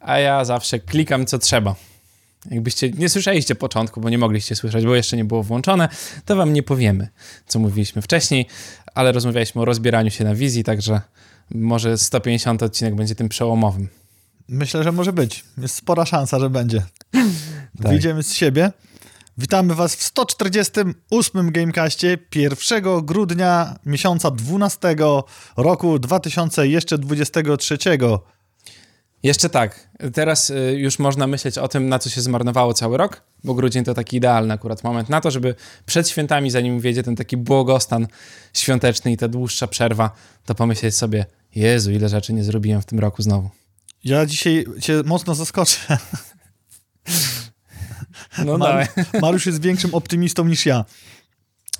a ja zawsze klikam co trzeba. Jakbyście nie słyszeliście początku, bo nie mogliście słyszeć, bo jeszcze nie było włączone, to wam nie powiemy, co mówiliśmy wcześniej, ale rozmawialiśmy o rozbieraniu się na wizji, także może 150 odcinek będzie tym przełomowym. Myślę, że może być. Jest spora szansa, że będzie. Tak. Wyjdziemy z siebie. Witamy Was w 148 Gamecastie 1 grudnia miesiąca 12 roku 2023. Jeszcze tak, teraz y, już można myśleć o tym, na co się zmarnowało cały rok, bo grudzień to taki idealny akurat moment na to, żeby przed świętami, zanim wiedzie ten taki błogostan świąteczny i ta dłuższa przerwa, to pomyśleć sobie, Jezu, ile rzeczy nie zrobiłem w tym roku znowu. Ja dzisiaj cię mocno zaskoczę. No Mar Mariusz jest większym optymistą niż ja.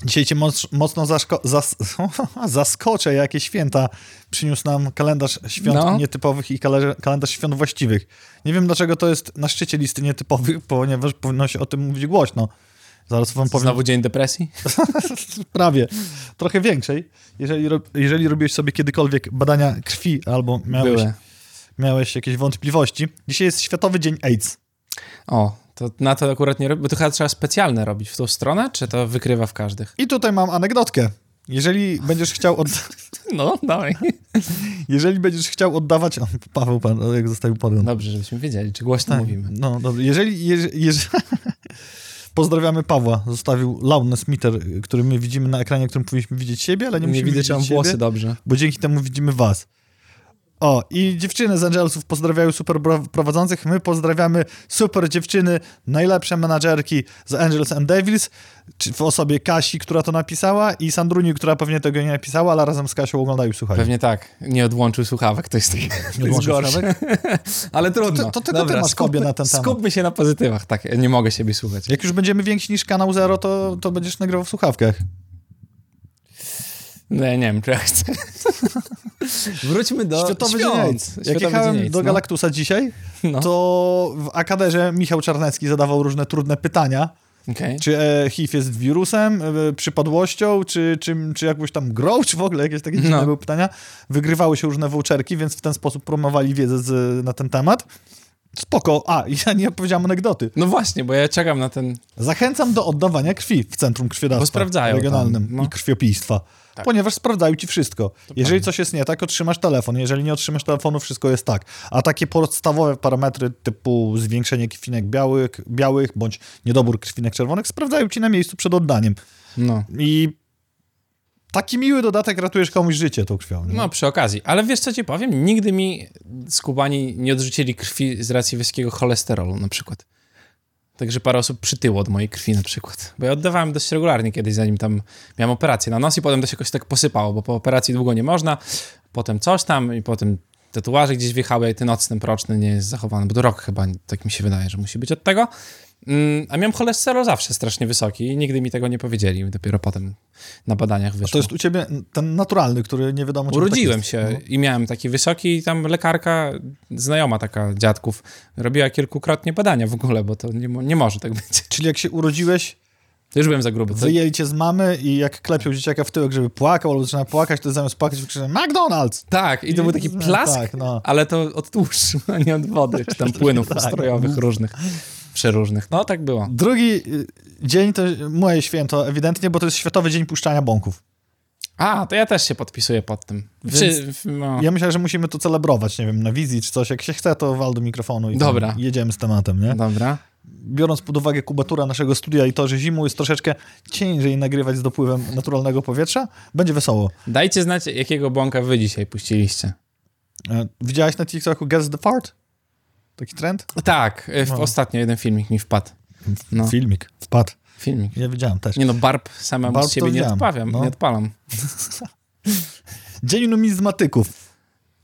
Dzisiaj cię mocno zas zaskoczę, jakie święta przyniósł nam kalendarz świąt no. nietypowych i kalendarz świąt właściwych. Nie wiem, dlaczego to jest na szczycie listy nietypowych, ponieważ powinno się o tym mówić głośno. Zaraz wam powiem. Znowu dzień depresji? Prawie. Trochę większej. Jeżeli, jeżeli robiłeś sobie kiedykolwiek badania krwi albo miałeś, miałeś jakieś wątpliwości, dzisiaj jest Światowy Dzień AIDS. O, to na to akurat nie robi, bo to chyba trzeba specjalne robić w tą stronę, czy to wykrywa w każdych? I tutaj mam anegdotkę. Jeżeli będziesz chciał od... No, dawaj. Jeżeli będziesz chciał oddawać... O, Paweł pan, jak zostawił podgląd. Dobrze, żebyśmy wiedzieli, czy głośno tak, mówimy. No, dobrze. Jeżeli... jeżeli, jeżeli... Pozdrawiamy Pawła. Zostawił loudness meter, który my widzimy na ekranie, którym powinniśmy widzieć siebie, ale nie, nie musimy widzę, widzieć siebie, włosy dobrze. Bo dzięki temu widzimy was. O, i dziewczyny z Angelsów pozdrawiają super prowadzących. My pozdrawiamy super dziewczyny, najlepsze menadżerki z Angels and Devils, w osobie Kasi, która to napisała i Sandruni, która pewnie tego nie napisała, ale razem z Kasią oglądają i słuchają. Pewnie tak. Nie odłączył słuchawek, to jest, taki, nie odłączył słuchawek? ale trudno. To, to tylko Dobra, ty masz skupmy, na ten temat. Skupmy się na pozytywach. Tak, nie mogę siebie słuchać. Jak już będziemy więksi niż kanał Zero, to, to będziesz nagrywał w słuchawkach. No, nie wiem, czy ja chcę. Wróćmy do Światowy świąt. Dzień Jak jechałem do no. Galaktusa no. dzisiaj, no. to w Akaderze Michał Czarnecki zadawał różne trudne pytania. Okay. Czy e, HIV jest wirusem, e, przypadłością, czy, czy, czy jakąś tam grą, czy w ogóle jakieś takie dziwne no. były pytania. Wygrywały się różne voucherki, więc w ten sposób promowali wiedzę z, na ten temat. Spoko. A, ja nie opowiedziałem anegdoty. No właśnie, bo ja czekam na ten... Zachęcam do oddawania krwi w Centrum Krwiodawstwa bo sprawdzają Regionalnym tam, no. i Krwiopijstwa. Tak. Ponieważ sprawdzają ci wszystko. To Jeżeli coś jest nie tak, otrzymasz telefon. Jeżeli nie otrzymasz telefonu, wszystko jest tak. A takie podstawowe parametry typu zwiększenie krwinek białych, białych bądź niedobór krwinek czerwonych sprawdzają ci na miejscu przed oddaniem. No. I taki miły dodatek ratujesz komuś życie tą krwią. Nie? No, przy okazji. Ale wiesz, co ci powiem? Nigdy mi skubani nie odrzucili krwi z racji wysokiego cholesterolu na przykład. Także parę osób przytyło od mojej krwi na przykład. Bo ja oddawałem dość regularnie kiedyś, zanim tam miałem operację na nos i potem to się jakoś tak posypało, bo po operacji długo nie można, potem coś tam i potem tatuaże gdzieś wjechały, ten nocny, proczny nie jest zachowany, bo to rok chyba, tak mi się wydaje, że musi być od tego. Mm, a miałem cholesterol zawsze strasznie wysoki i nigdy mi tego nie powiedzieli. Dopiero potem na badaniach wyszło. A to jest u ciebie ten naturalny, który nie wiadomo czym Urodziłem się no. i miałem taki wysoki i tam lekarka, znajoma taka dziadków, robiła kilkukrotnie badania w ogóle, bo to nie, nie może tak być. Czyli jak się urodziłeś, to już byłem za gruby. Wyjęli cię z mamy i jak klepią dzieciaka w tyłek, żeby płakał albo zaczyna płakać, to zamiast płakać wykrzyczał McDonald's! Tak, i to I, był taki plask, tak, no. ale to od tłuszczu, a nie od wody, czy tam płynów tak. ustrojowych różnych przeróżnych. No, tak było. Drugi y, dzień to moje święto, ewidentnie, bo to jest Światowy Dzień Puszczania Bąków. A, to ja też się podpisuję pod tym. Czy, no. Ja myślę, że musimy to celebrować, nie wiem, na wizji czy coś. Jak się chce, to wal do mikrofonu i Dobra. jedziemy z tematem, nie? Dobra. Biorąc pod uwagę kubatura naszego studia i to, że zimą jest troszeczkę ciężej nagrywać z dopływem naturalnego powietrza, będzie wesoło. Dajcie znać, jakiego bąka wy dzisiaj puściliście. E, widziałeś na TikToku Guess the Fart? Taki trend? Tak, e, w no. ostatnio jeden filmik mi wpadł. No. Filmik, wpadł. Filmik. Ja widziałem też. Nie no, barb samemu barb z siebie nie odpawiam, no. nie odpalam. Dzień numizmatyków.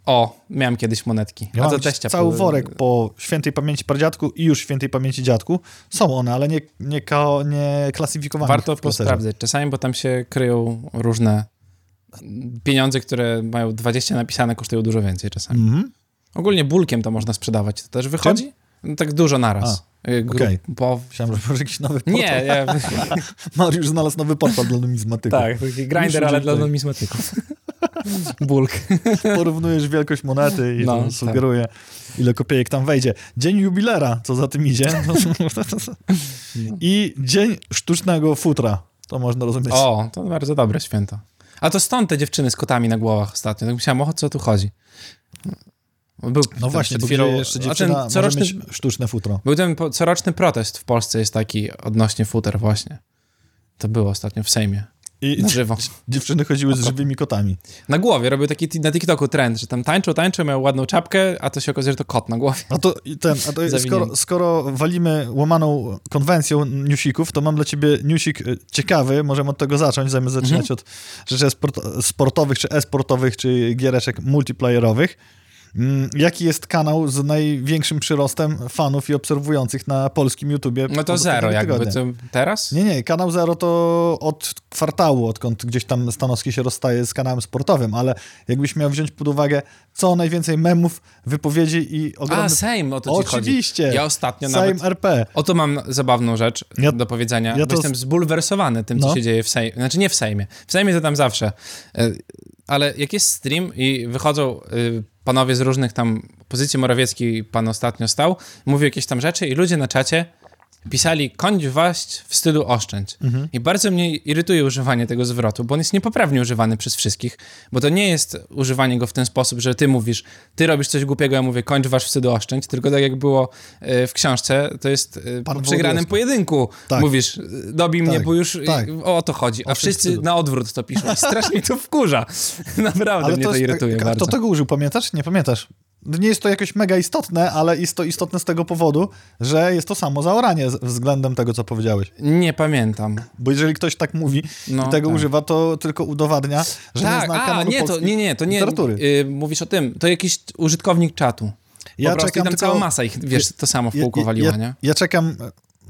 O, miałem kiedyś monetki. Ja mam teścia cały po... worek po świętej pamięci pradziadku i już świętej pamięci dziadku. Są one, ale nie, nie, ka, nie klasyfikowane. Warto sprawdzać czasami, bo tam się kryją różne pieniądze, które mają 20 napisane, kosztują dużo więcej czasami. Mhm. Ogólnie bulkiem to można sprzedawać. To też wychodzi? Tak dużo naraz. Y, okej. Okay. Myślałem, że może jakiś nowy portal. Nie, ja... Mariusz znalazł nowy portal dla numizmatyków. Tak, taki grinder, ale dla numizmatyków. Bulk. Porównujesz wielkość monety i no, to sugeruje, tak. ile kopiejek tam wejdzie. Dzień jubilera, co za tym idzie. I dzień sztucznego futra. To można rozumieć. O, to bardzo dobre święto. A to stąd te dziewczyny z kotami na głowach ostatnio. Tak myślałem, o co tu chodzi. Był no właśnie, dopiero jeszcze dziewczyna ten coroczny, sztuczne futro. Był ten coroczny protest w Polsce jest taki odnośnie futer właśnie. To było ostatnio w Sejmie. I na żywo. Dziewczyny chodziły z żywymi kotami. Na głowie, robił taki na TikToku trend, że tam tańczą, tańczą, miał ładną czapkę, a to się okazuje, że to kot na głowie. A to, ten, a to skoro, skoro, walimy łamaną konwencją newsików, to mam dla ciebie newsik e, ciekawy, możemy od tego zacząć, zamiast zaczynać mhm. od rzeczy sport, sportowych, czy e-sportowych, czy giereczek multiplayerowych. Mm, jaki jest kanał z największym przyrostem fanów i obserwujących na polskim YouTubie? No to zero jakby. To teraz? Nie, nie. Kanał Zero to od kwartału, odkąd gdzieś tam Stanowski się rozstaje z kanałem sportowym, ale jakbyś miał wziąć pod uwagę, co najwięcej memów, wypowiedzi i ogromny... A, Sejm, o to ci Oczywiście. Chodzi. Ja ostatnio Sejm nawet... RP. Oto mam zabawną rzecz ja, do powiedzenia, ja to... jestem zbulwersowany tym, co no. się dzieje w Sejmie. Znaczy nie w Sejmie. W Sejmie to tam zawsze. E, ale jak jest stream i wychodzą y, panowie z różnych tam pozycji Morawiecki, pan ostatnio stał, mówił jakieś tam rzeczy i ludzie na czacie pisali kończ waść, wstydu oszczędź. Mhm. I bardzo mnie irytuje używanie tego zwrotu, bo on jest niepoprawnie używany przez wszystkich, bo to nie jest używanie go w ten sposób, że ty mówisz, ty robisz coś głupiego, ja mówię kończ wasz wstydu oszczędź, tylko tak jak było e, w książce, to jest e, Pan po przegranym pojedynku. Tak. Mówisz, dobij tak. mnie, bo już tak. o to chodzi, a wszyscy na odwrót to piszą i strasznie to wkurza. Naprawdę Ale mnie to, to irytuje tak, bardzo. To tego użył, pamiętasz? Nie pamiętasz? Nie jest to jakoś mega istotne, ale jest to istotne z tego powodu, że jest to samo zaoranie względem tego, co powiedziałeś. Nie pamiętam. Bo jeżeli ktoś tak mówi no, i tego tak. używa, to tylko udowadnia, że tak, nie zna a, nie, to, nie, nie, to nie, literatury. Yy, mówisz o tym, to jakiś użytkownik czatu. Po ja prostu czekam tam tylko, cała masa ich, wiesz, to samo w kółko waliła, ja, nie? Ja czekam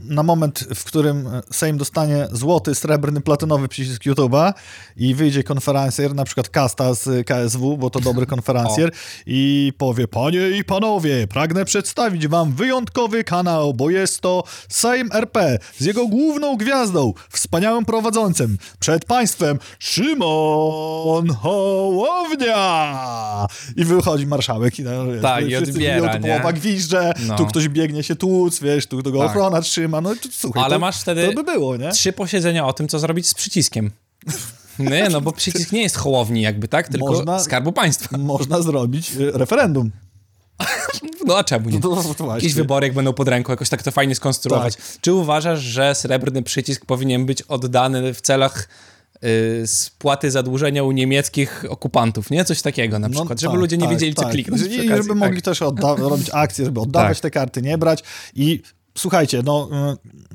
na moment, w którym Sejm dostanie złoty, srebrny, platynowy przycisk YouTube'a i wyjdzie konferencjer, na przykład Kasta z KSW, bo to dobry konferencjer i powie, panie i panowie, pragnę przedstawić wam wyjątkowy kanał, bo jest to Sejm RP z jego główną gwiazdą, wspaniałym prowadzącym, przed państwem Szymon Hołownia! I wychodzi marszałek i, no, tak, i odbiera, połowa gwizdże, no. tu ktoś biegnie się tłuc, wiesz, tu, tu go tak. ochrona trzyma, ma, no słuchaj, Ale to, masz wtedy to by było, nie? trzy posiedzenia o tym, co zrobić z przyciskiem. Nie, no bo przycisk nie jest hołowni jakby, tak? Tylko można, Skarbu Państwa. Można zrobić y, referendum. No a czemu nie? No, to, Jakieś wybory, jak będą pod ręką, jakoś tak to fajnie skonstruować. Tak. Czy uważasz, że srebrny przycisk powinien być oddany w celach y, spłaty zadłużenia u niemieckich okupantów, nie? Coś takiego na no przykład, no, żeby tak, ludzie nie tak, wiedzieli, tak. co kliknąć. I żeby mogli tak. też robić akcje, żeby oddawać tak. te karty, nie brać i słuchajcie, no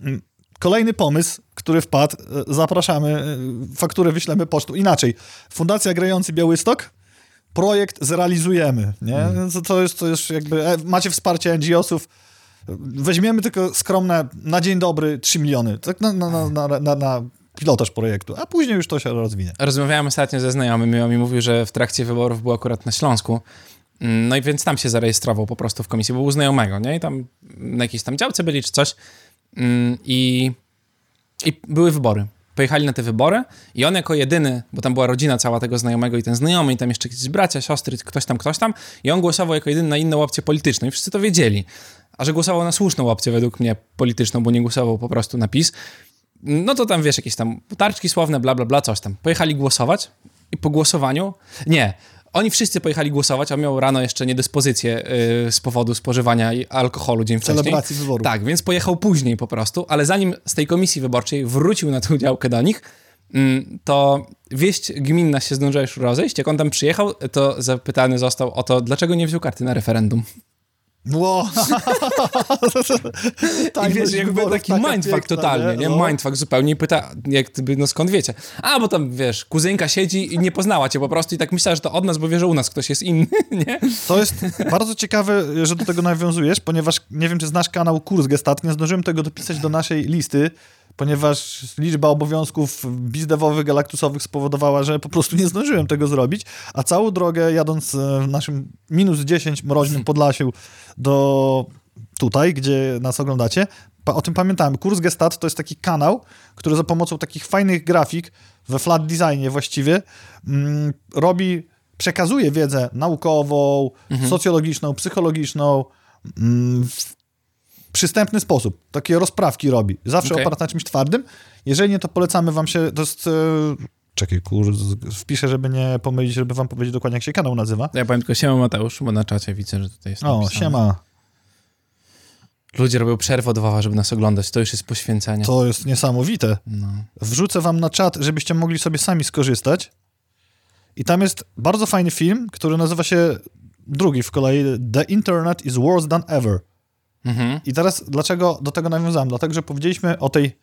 y, kolejny pomysł, który wpadł, y, zapraszamy, fakturę wyślemy pocztą. Inaczej, Fundacja Grający Białystok, projekt zrealizujemy, nie? Hmm. To, jest, to jest jakby, e, macie wsparcie NGO-sów, weźmiemy tylko skromne, na dzień dobry 3 miliony, tak na, na, na, na, na pilotaż projektu, a później już to się rozwinie. Rozmawiałem ostatnio ze znajomym i on mi mówił, że w trakcie wyborów był akurat na Śląsku no i więc tam się zarejestrował po prostu w komisji, bo był znajomego, nie? I tam na jakiejś tam działce byli czy coś mm, i, i były wybory. Pojechali na te wybory i on jako jedyny, bo tam była rodzina cała tego znajomego i ten znajomy i tam jeszcze jakieś bracia, siostry, ktoś tam, ktoś tam i on głosował jako jedyny na inną opcję polityczną i wszyscy to wiedzieli. A że głosował na słuszną opcję według mnie polityczną, bo nie głosował po prostu na PiS, no to tam wiesz, jakieś tam tarczki słowne, bla, bla, bla, coś tam. Pojechali głosować i po głosowaniu, nie, oni wszyscy pojechali głosować, a miał rano jeszcze niedyspozycję yy, z powodu spożywania alkoholu dzień wcześniej. Celebracji wyborów. Tak, więc pojechał później po prostu, ale zanim z tej komisji wyborczej wrócił na tę działkę do nich, yy, to wieść gminna się zdążyła już rozejść. Jak on tam przyjechał, to zapytany został o to, dlaczego nie wziął karty na referendum. Wow. tak, I wiesz, jakby taki mindfuck totalnie, nie? No. Mindfuck zupełnie i pyta, jak gdyby, no skąd wiecie? A, bo tam, wiesz, kuzynka siedzi i nie poznała cię po prostu i tak myślała, że to od nas, bo wie, że u nas ktoś jest inny, nie? To jest bardzo ciekawe, że do tego nawiązujesz, ponieważ nie wiem, czy znasz kanał Kurs Gestat, nie zdążyłem tego dopisać do naszej listy, ponieważ liczba obowiązków bizdewowych, galaktusowych spowodowała, że po prostu nie zdążyłem tego zrobić, a całą drogę jadąc w naszym minus 10 mroźnym Podlasiu do tutaj, gdzie nas oglądacie, o tym pamiętałem. Kurs Gestat to jest taki kanał, który za pomocą takich fajnych grafik we flat designie właściwie, mm, robi, przekazuje wiedzę naukową, mhm. socjologiczną, psychologiczną mm, w przystępny sposób. Takie rozprawki robi. Zawsze okay. oparte na czymś twardym. Jeżeli nie, to polecamy wam się, to jest... E, czekaj, kur, wpiszę, żeby nie pomylić, żeby wam powiedzieć dokładnie, jak się kanał nazywa. Ja powiem tylko siema Mateusz, bo na czacie widzę, że tutaj jest O, napisane. siema. Ludzie robią przerwę od żeby nas oglądać. To już jest poświęcenie. To jest niesamowite. No. Wrzucę wam na czat, żebyście mogli sobie sami skorzystać. I tam jest bardzo fajny film, który nazywa się drugi w kolei The Internet is Worse Than Ever. Mhm. I teraz dlaczego do tego nawiązałem? Dlatego, że powiedzieliśmy o tej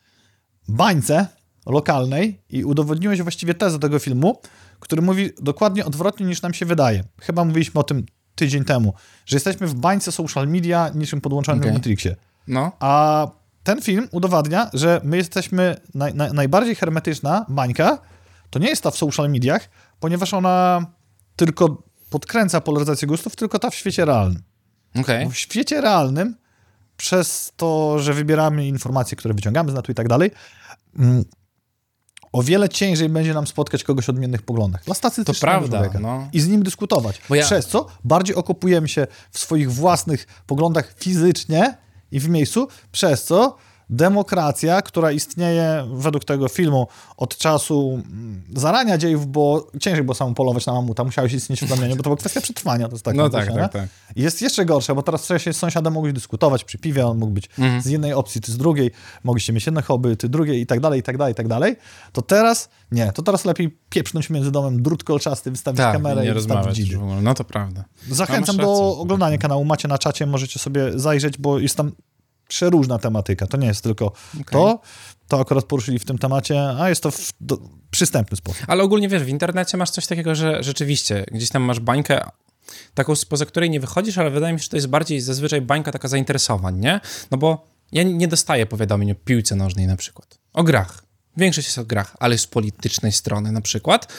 bańce lokalnej i udowodniłeś właściwie tezę tego filmu, który mówi dokładnie odwrotnie niż nam się wydaje. Chyba mówiliśmy o tym tydzień temu, że jesteśmy w bańce social media niczym podłączonym okay. w Matrixie. No. A ten film udowadnia, że my jesteśmy naj, naj, najbardziej hermetyczna bańka, to nie jest ta w social mediach, ponieważ ona tylko podkręca polaryzację gustów, tylko ta w świecie realnym. Okay. W świecie realnym, przez to, że wybieramy informacje, które wyciągamy z netu i tak dalej, mm, o wiele ciężej będzie nam spotkać kogoś o odmiennych poglądach. Dla to prawda, no. I z nim dyskutować. Ja... Przez co bardziej okopujemy się w swoich własnych poglądach fizycznie i w miejscu, przez co demokracja, która istnieje według tego filmu od czasu mm, zarania dziejów, bo ciężej było samo polować na mamuta, musiałeś istnieć w plemieniu, bo to była kwestia przetrwania. To jest tak no tak, tak, tak. Jest jeszcze gorsze, bo teraz wcześniej z sąsiadem mogłeś dyskutować przy piwie, on mógł być mhm. z jednej opcji, ty z drugiej, mogliście mieć jedne hobby, ty drugie i tak dalej, i tak dalej, i tak dalej. To teraz nie, to teraz lepiej pieprznąć między domem drut kolczasty, wystawić tak, kamerę i, nie wystawić dzidy. No to prawda. Zachęcam do oglądania kanału, macie na czacie, możecie sobie zajrzeć, bo jest tam przeróżna tematyka. To nie jest tylko okay. to, to akurat poruszyli w tym temacie, a jest to w do, przystępny sposób. Ale ogólnie wiesz, w internecie masz coś takiego, że rzeczywiście gdzieś tam masz bańkę taką, spoza której nie wychodzisz, ale wydaje mi się, że to jest bardziej zazwyczaj bańka taka zainteresowań, nie? No bo ja nie dostaję powiadomień o piłce nożnej na przykład, o grach. Większość jest o grach, ale z politycznej strony na przykład,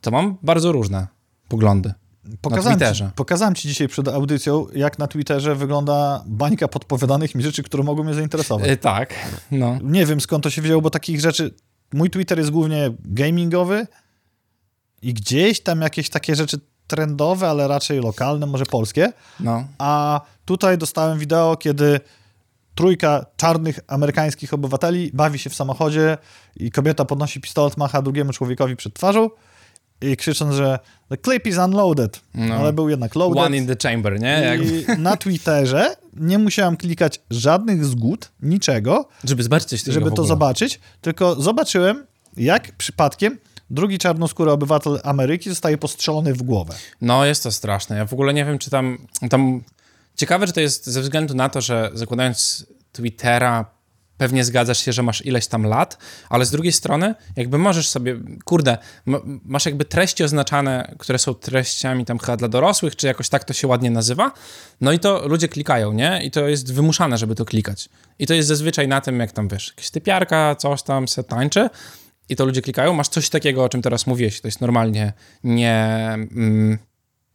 to mam bardzo różne poglądy. Pokazałem. Ci, pokazałem ci dzisiaj przed audycją, jak na Twitterze wygląda bańka podpowiadanych mi rzeczy, które mogą mnie zainteresować. Yy, tak, no. Nie wiem skąd to się wzięło, bo takich rzeczy... Mój Twitter jest głównie gamingowy i gdzieś tam jakieś takie rzeczy trendowe, ale raczej lokalne, może polskie. No. A tutaj dostałem wideo, kiedy trójka czarnych amerykańskich obywateli bawi się w samochodzie i kobieta podnosi pistolet, macha drugiemu człowiekowi przed twarzą i krzycząc, że the clip is unloaded, no. ale był jednak loaded. One in the chamber, nie? I na Twitterze nie musiałem klikać żadnych zgód, niczego. Żeby zobaczyć Żeby to zobaczyć, tylko zobaczyłem, jak przypadkiem drugi czarnoskóry obywatel Ameryki zostaje postrzelony w głowę. No, jest to straszne. Ja w ogóle nie wiem, czy tam... tam... Ciekawe, że to jest ze względu na to, że zakładając Twittera pewnie zgadzasz się, że masz ileś tam lat, ale z drugiej strony, jakby możesz sobie, kurde, masz jakby treści oznaczane, które są treściami tam chyba dla dorosłych, czy jakoś tak to się ładnie nazywa, no i to ludzie klikają, nie? I to jest wymuszane, żeby to klikać. I to jest zazwyczaj na tym, jak tam, wiesz, jakaś typiarka, coś tam se tańczy i to ludzie klikają. Masz coś takiego, o czym teraz mówiłeś, to jest normalnie nie... Mm,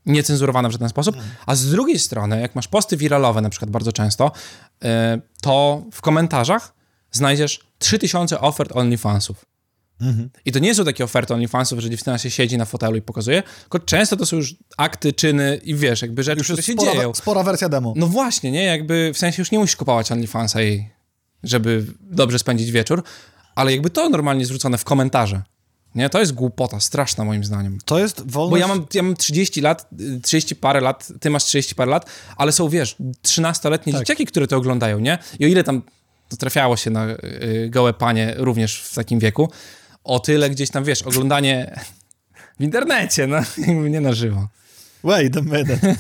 niecenzurowane w żaden sposób, a z drugiej strony, jak masz posty wiralowe na przykład bardzo często, y, to w komentarzach znajdziesz 3000 ofert OnlyFansów. Mhm. I to nie są takie oferty OnlyFansów, że dziewczyna się siedzi na fotelu i pokazuje, tylko często to są już akty, czyny i wiesz, jakby rzeczy, już które się spora, dzieją. Spora wersja demo. No właśnie, nie? Jakby w sensie już nie musisz kupować OnlyFansa jej, żeby dobrze spędzić wieczór, ale jakby to normalnie zwrócone w komentarze. Nie, to jest głupota, straszna moim zdaniem. To jest wolność... Bo ja mam, ja mam 30 lat, 30 parę lat, ty masz 30 parę lat, ale są, wiesz, 13-letnie tak. dzieciaki, które to oglądają, nie? I o ile tam to trafiało się na y, gołe panie również w takim wieku, o tyle gdzieś tam, wiesz, oglądanie w internecie, no, nie na żywo. Wait a minute.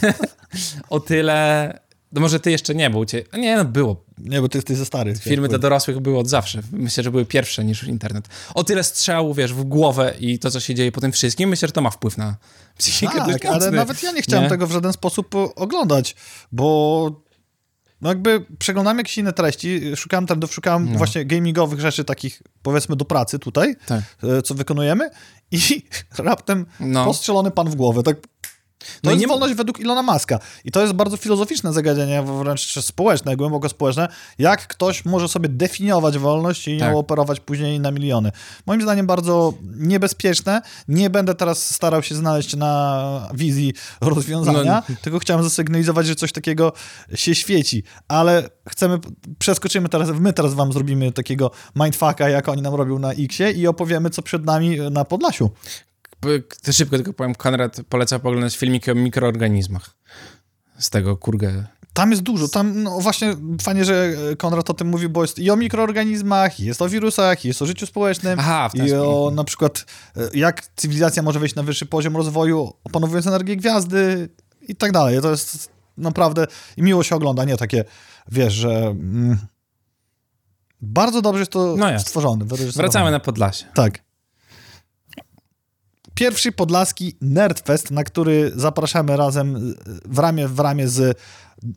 o tyle no może ty jeszcze nie, był cię... Nie, no było. Nie, bo ty jesteś za stary. Filmy dla dorosłych były od zawsze. Myślę, że były pierwsze niż internet. O tyle strzału, wiesz, w głowę i to, co się dzieje po tym wszystkim, myślę, że to ma wpływ na psychikę. Tak, ale nawet ja nie chciałem nie? tego w żaden sposób oglądać, bo no jakby przeglądam jakieś inne treści, szukałem tam, szukałem no. właśnie gamingowych rzeczy takich, powiedzmy, do pracy tutaj, tak. E, co wykonujemy i raptem no. postrzelony pan w głowę, tak No jest nie... wolność według Ilona Maska. I to jest bardzo filozoficzne zagadnienie, wręcz społeczne, głęboko społeczne, jak ktoś może sobie definiować wolność i tak. nią operować później na miliony. Moim zdaniem bardzo niebezpieczne. Nie będę teraz starał się znaleźć na wizji rozwiązania, no. tylko chciałem zasygnalizować, że coś takiego się świeci. Ale chcemy, przeskoczymy teraz, my teraz wam zrobimy takiego mindfucka, jak oni nam robią na Xie i opowiemy, co przed nami na Podlasiu szybko tylko powiem, Konrad poleca poglądać filmiki o mikroorganizmach z tego kurgę. Tam jest dużo, tam no właśnie fajnie, że Konrad o tym mówi, bo jest i o mikroorganizmach, jest o wirusach, jest o życiu społecznym, Aha, i o na przykład e, jak cywilizacja może wejść na wyższy poziom rozwoju, opanowując energię gwiazdy i tak dalej. To jest naprawdę i miło się ogląda, nie takie, wiesz, że mm, bardzo dobrze jest to no stworzone. Wracamy na Podlasie. Tak pierwszy podlaski Nerdfest, na który zapraszamy razem w ramię w ramię z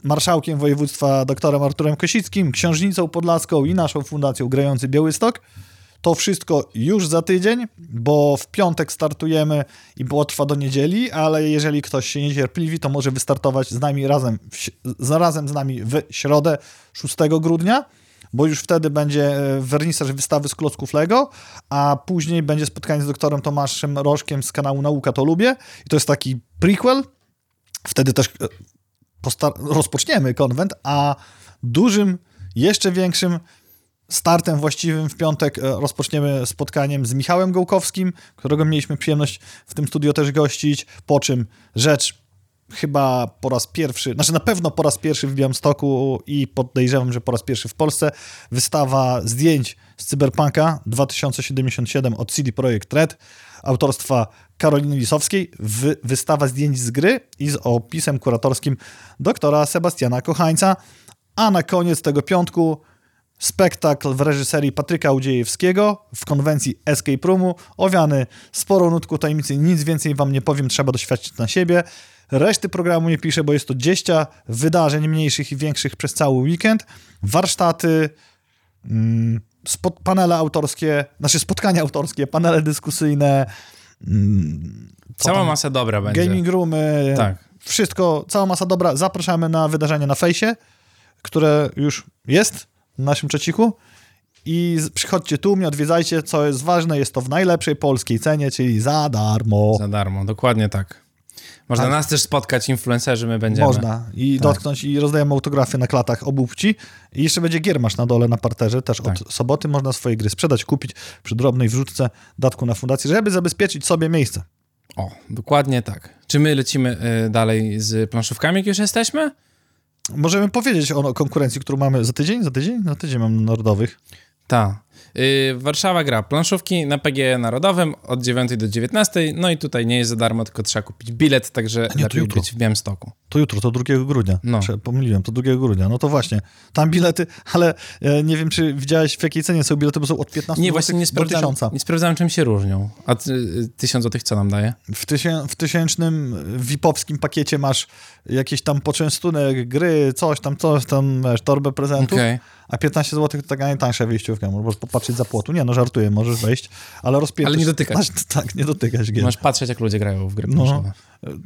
marszałkiem województwa doktorem Arturem Kosickim, księżnicą podlaską i naszą fundacją Grający Białystok. To wszystko już za tydzień, bo w piątek startujemy i potrwa do niedzieli, ale jeżeli ktoś się niecierpliwi, to może wystartować z nami razem, razem z nami w środę 6 grudnia bo już wtedy będzie e, wernisaż wystawy z klocków Lego, a później będzie spotkanie z doktorem Tomaszem Rożkiem z kanału Nauka to Lubię i to jest taki prequel. Wtedy też e, rozpoczniemy konwent, a dużym, jeszcze większym startem właściwym w piątek e, rozpoczniemy spotkaniem z Michałem Gołkowskim, którego mieliśmy przyjemność w tym studio też gościć, po czym rzecz chyba po raz pierwszy, znaczy na pewno po raz pierwszy w Białymstoku i podejrzewam, że po raz pierwszy w Polsce, wystawa zdjęć z Cyberpunka 2077 od CD Projekt Red, autorstwa Karoliny Lisowskiej, wy, wystawa zdjęć z gry i z opisem kuratorskim doktora Sebastiana Kochańca, a na koniec tego piątku spektakl w reżyserii Patryka Udziejewskiego w konwencji Escape Roomu, owiany sporą nutką tajemnicy, nic więcej wam nie powiem, trzeba doświadczyć na siebie. Reszty programu nie piszę, bo jest to 10 wydarzeń mniejszych i większych przez cały weekend. Warsztaty, mm, spot, panele autorskie, znaczy spotkania autorskie, panele dyskusyjne. Mm, cała masa dobra będzie. Gaming roomy. Tak. Wszystko, cała masa dobra. Zapraszamy na wydarzenie na fejsie, które już jest w naszym przeciku. I przychodźcie tu, mnie odwiedzajcie, co jest ważne, jest to w najlepszej polskiej cenie, czyli za darmo. Za darmo, dokładnie tak. Można tak. nas też spotkać, influencerzy my będziemy. Można. I tak. dotknąć i rozdajemy autografy na klatach obu płci. I jeszcze będzie giermasz na dole na parterze. Też tak. od soboty można swoje gry sprzedać, kupić przy drobnej wrzutce datku na fundację, żeby zabezpieczyć sobie miejsce. O, dokładnie tak. Czy my lecimy y, dalej z planszówkami, jak już jesteśmy? Możemy powiedzieć o konkurencji, którą mamy za tydzień? Za tydzień? Za tydzień mam narodowych. Tak. Yy, Warszawa gra planszówki na PG Narodowym od 9 do 19. No i tutaj nie jest za darmo, tylko trzeba kupić bilet, także nie, lepiej być w Białymstoku. To jutro, to 2 grudnia. No. Pomyliłem, to 2 grudnia. No to właśnie. Tam bilety, ale e, nie wiem, czy widziałeś w jakiej cenie są bilety, bo są od 15 nie, właśnie nie sprawdzałem, Nie sprawdzałem, czym się różnią. A ty, 1000 złotych co nam daje? W, tysię, w tysięcznym VIP-owskim pakiecie masz jakieś tam poczęstunek, gry, coś tam, coś tam, wiesz, torbę prezentów. Okay a 15 zł to taka najtańsza wyjściówka, możesz popatrzeć za płotu. Nie, no żartuję, możesz wejść, ale rozpiętać... Ale nie dotykać. Tak, nie dotykać gier. Możesz patrzeć, jak ludzie grają w gry no,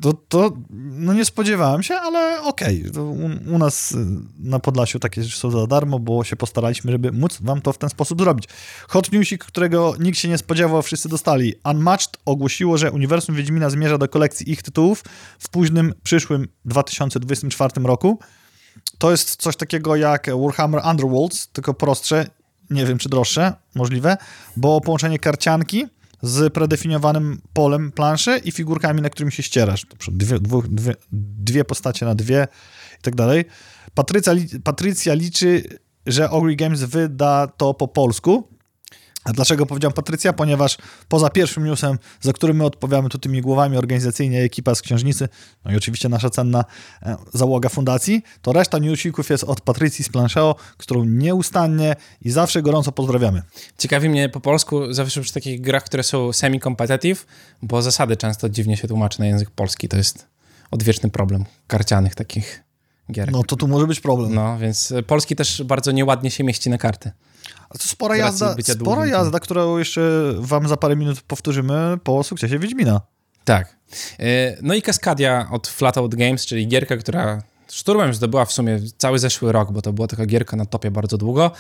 to, to, no nie spodziewałem się, ale okej. Okay. U, u, nas y, na Podlasiu takie rzeczy są za darmo, bo się postaraliśmy, żeby móc wam to w ten sposób zrobić. Hot Newsik, którego nikt się nie spodziewał, wszyscy dostali. Unmatched ogłosiło, że Uniwersum Wiedźmina zmierza do kolekcji ich tytułów w późnym, przyszłym 2024 roku. To jest coś takiego jak Warhammer Underworlds, tylko prostsze, nie wiem czy droższe, możliwe, bo połączenie karcianki z predefiniowanym polem planszy i figurkami, na którym się ścierasz. Dwie, dwie, dwie, dwie postacie na dwie i tak dalej. Patrycja, Patrycja liczy, że Ogry Games wyda to po polsku, a dlaczego powiedziałem Patrycja? Ponieważ poza pierwszym newsem, za którym my odpowiadamy tu tymi głowami organizacyjnie, ekipa z Księżnicy, no i oczywiście nasza cenna e, załoga fundacji, to reszta newsików jest od Patrycji z Plancheo, którą nieustannie i zawsze gorąco pozdrawiamy. Ciekawi mnie po polsku, zawsze przy takich grach, które są semi-competitive, bo zasady często dziwnie się tłumaczy na język polski. To jest odwieczny problem karcianych takich gier. No to tu może być problem. No, więc polski też bardzo nieładnie się mieści na karty. To spora jazda, spora jazda, którą jeszcze wam za parę minut powtórzymy po sukcesie Wiedźmina. Tak. E, no i Cascadia od Flatout Games, czyli gierka, która szturmem zdobyła w sumie cały zeszły rok, bo to była taka gierka na topie bardzo długo.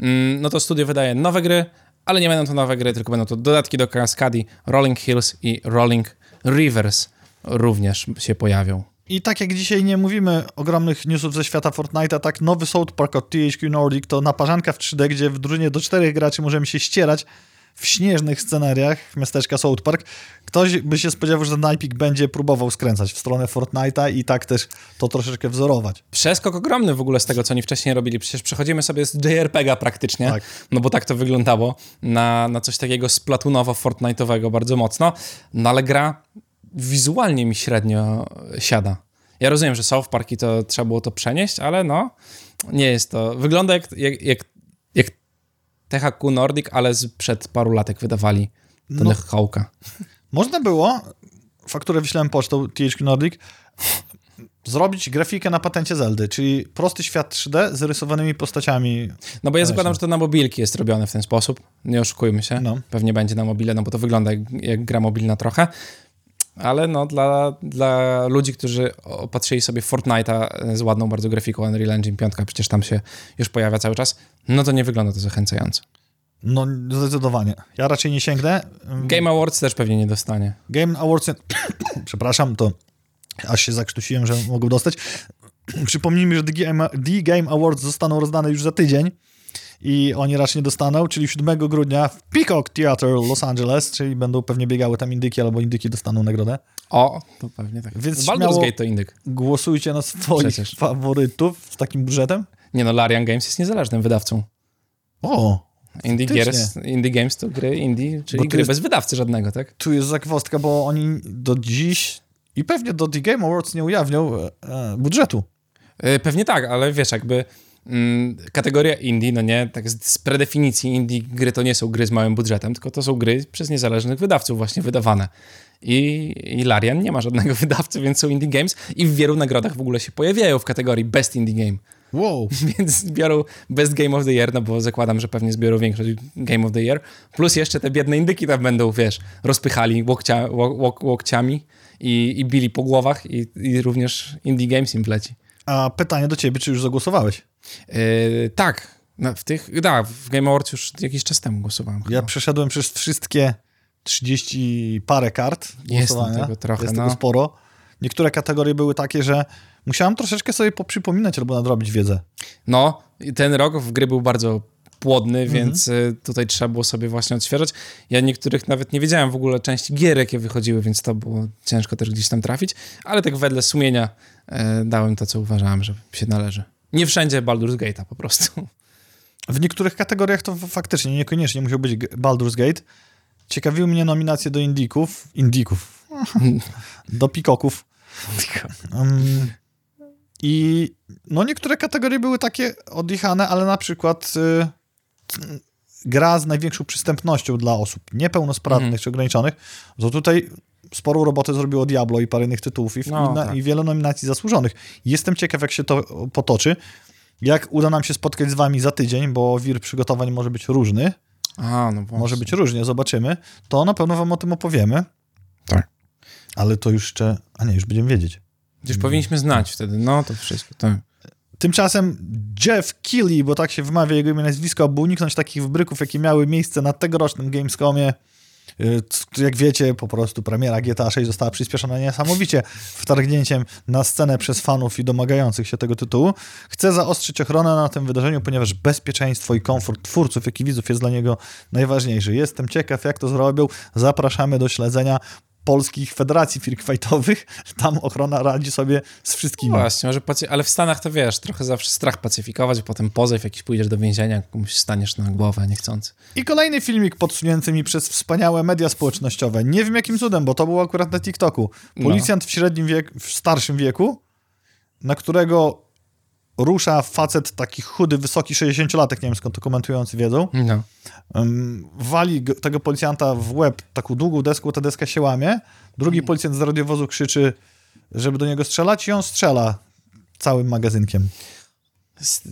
Mm, no to studio wydaje nowe gry, ale nie będą to nowe gry, tylko będą to dodatki do Cascadii, Rolling Hills i Rolling Rivers również się pojawią. I tak jak dzisiaj nie mówimy ogromnych newsów ze świata Fortnite'a, tak nowy South Park od THQ Nordic to naparzanka w 3D, gdzie w drużynie do czterech graczy możemy się ścierać w śnieżnych scenariach miasteczka South Park. Ktoś by się spodziewał, że Nipik będzie próbował skręcać w stronę Fortnite'a i tak też to troszeczkę wzorować. Przeskok ogromny w ogóle z tego, co oni wcześniej robili. Przecież przechodzimy sobie z JRPG'a praktycznie, tak. no bo tak to wyglądało, na, na coś takiego splatunowo-fortnite'owego bardzo mocno, no ale gra wizualnie mi średnio siada. Ja rozumiem, że South Park i to trzeba było to przenieść, ale no, nie jest to. Wygląda jak, jak, jak, jak THQ Nordic, ale przed paru latek wydawali ten no, Hawka. Można było, fakturę wyślałem pocztą THQ Nordic, zrobić grafikę na patencie Zeldy, czyli prosty świat 3D z rysowanymi postaciami. No bo ja zakładam, że to na mobilki jest robione w ten sposób. Nie oszukujmy się. No. Pewnie będzie na mobile, no bo to wygląda jak, jak gra mobilna trochę ale no dla, dla ludzi, którzy opatrzyli sobie Fortnite'a z ładną bardzo grafiką Unreal Engine 5, przecież tam się już pojawia cały czas, no to nie wygląda to zachęcająco. No zdecydowanie. Ja raczej nie sięgnę. Game Awards też pewnie nie dostanie. Game Awards, przepraszam, to aż się zakrztusiłem, że mogą dostać. Przypomnijmy, że The Game, The Game Awards zostaną rozdane już za tydzień i oni raczej nie dostaną, czyli 7 grudnia w Peacock Theater Los Angeles, czyli będą pewnie biegały tam indyki, albo indyki dostaną nagrodę. O, to pewnie tak. Więc Baldur's Gate to indyk. Głosujcie na swoich Przecież. faworytów z takim budżetem. Nie no, Larian Games jest niezależnym wydawcą. O, Indie, Gears, indie Games to gry indie, czyli gry jest, bez wydawcy żadnego, tak? Tu jest zakwostka, bo oni do dziś i pewnie do The Game Awards nie ujawnią e, e budżetu. E, pewnie tak, ale wiesz, jakby kategoria indie, no nie, tak z, predefinicji indie gry to nie są gry z małym budżetem, tylko to są gry przez niezależnych wydawców właśnie wydawane. I, I Larian nie ma żadnego wydawcy, więc są indie games i w wielu nagrodach w ogóle się pojawiają w kategorii Best Indie Game. Wow. Więc biorą Best Game of the Year, no bo zakładam, że pewnie zbiorą większość Game of the Year. Plus jeszcze te biedne indyki tam będą, wiesz, rozpychali łokcia, łok, łokciami i, i bili po głowach i, i również Indie Games im wleci. A pytanie do ciebie, czy już zagłosowałeś? Yy, tak, no, w tych, da, w Game Awards już jakiś czas temu głosowałem. Ja przeszedłem przez wszystkie 30 parę kart Jest tego trochę, Jest no. tego sporo. Niektóre kategorie były takie, że musiałem troszeczkę sobie poprzypominać albo nadrobić wiedzę. No, ten rok w gry był bardzo płodny, mhm. więc y, tutaj trzeba było sobie właśnie odświeżać. Ja niektórych nawet nie wiedziałem w ogóle części gier, jakie wychodziły, więc to było ciężko też gdzieś tam trafić, ale tak wedle sumienia e, dałem to, co uważałem, że się należy. Nie wszędzie Baldur's Gate'a po prostu. W niektórych kategoriach to faktycznie niekoniecznie musiał być Baldur's Gate. Ciekawiły mnie nominacje do Indików. Indików. do Pikoków. Um, I no niektóre kategorie były takie odjechane, ale na przykład y, gra z największą przystępnością dla osób niepełnosprawnych mm. czy ograniczonych, to tutaj sporą robotę zrobiło Diablo i parę innych tytułów i, no, i, tak. i wiele nominacji zasłużonych. Jestem ciekaw, jak się to potoczy. Jak uda nam się spotkać z wami za tydzień, bo wir przygotowań może być różny. A, no może być różnie, zobaczymy. To na pewno wam o tym opowiemy. Tak. Ale to już jeszcze... A nie, już będziemy wiedzieć. Już powinniśmy znać wtedy, no to wszystko, tak. Tymczasem Jeff Keighley, bo tak się wymawia jego imię nazwisko, aby uniknąć takich wybryków, jakie miały miejsce na tegorocznym Gamescomie, jak wiecie, po prostu premiera GTA 6 została przyspieszona niesamowicie wtargnięciem na scenę przez fanów i domagających się tego tytułu. Chcę zaostrzyć ochronę na tym wydarzeniu, ponieważ bezpieczeństwo i komfort twórców, jak i widzów jest dla niego najważniejszy. Jestem ciekaw, jak to zrobią. Zapraszamy do śledzenia polskich federacji fightowych, tam ochrona radzi sobie z wszystkimi. No właśnie, może pacy... ale w Stanach to wiesz, trochę zawsze strach pacyfikować, a potem pozew, jakiś pójdziesz do więzienia, komuś staniesz na głowę niechcący. I kolejny filmik podsunięty mi przez wspaniałe media społecznościowe. Nie wiem jakim cudem, bo to było akurat na TikToku. No. Policjant no. w średnim wieku, w starszym wieku, na którego rusza facet taki chudy, wysoki 60-latek, nie wiem skąd to komentujący wiedzą. No. Um, wali tego policjanta w łeb taką długą deską, ta deska się łamie. Drugi policjant z radiowozu krzyczy, żeby do niego strzelać i on strzela całym magazynkiem.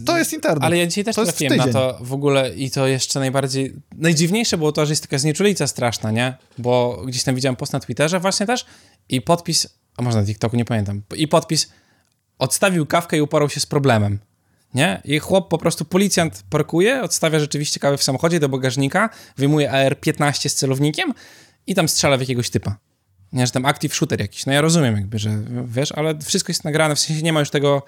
To jest internet. Ale ja dzisiaj też to trafiłem na to w ogóle i to jeszcze najbardziej... Najdziwniejsze było to, że jest taka znieczulica straszna, nie? Bo gdzieś tam widziałem post na Twitterze właśnie też i podpis, a może na TikToku, nie pamiętam, i podpis odstawił kawkę i uporał się z problemem. Nie? I chłop po prostu, policjant parkuje, odstawia rzeczywiście kawę w samochodzie do bagażnika, wyjmuje AR-15 z celownikiem i tam strzela w jakiegoś typa. Nie, że tam active shooter jakiś. No ja rozumiem jakby, że wiesz, ale wszystko jest nagrane, w sensie nie ma już tego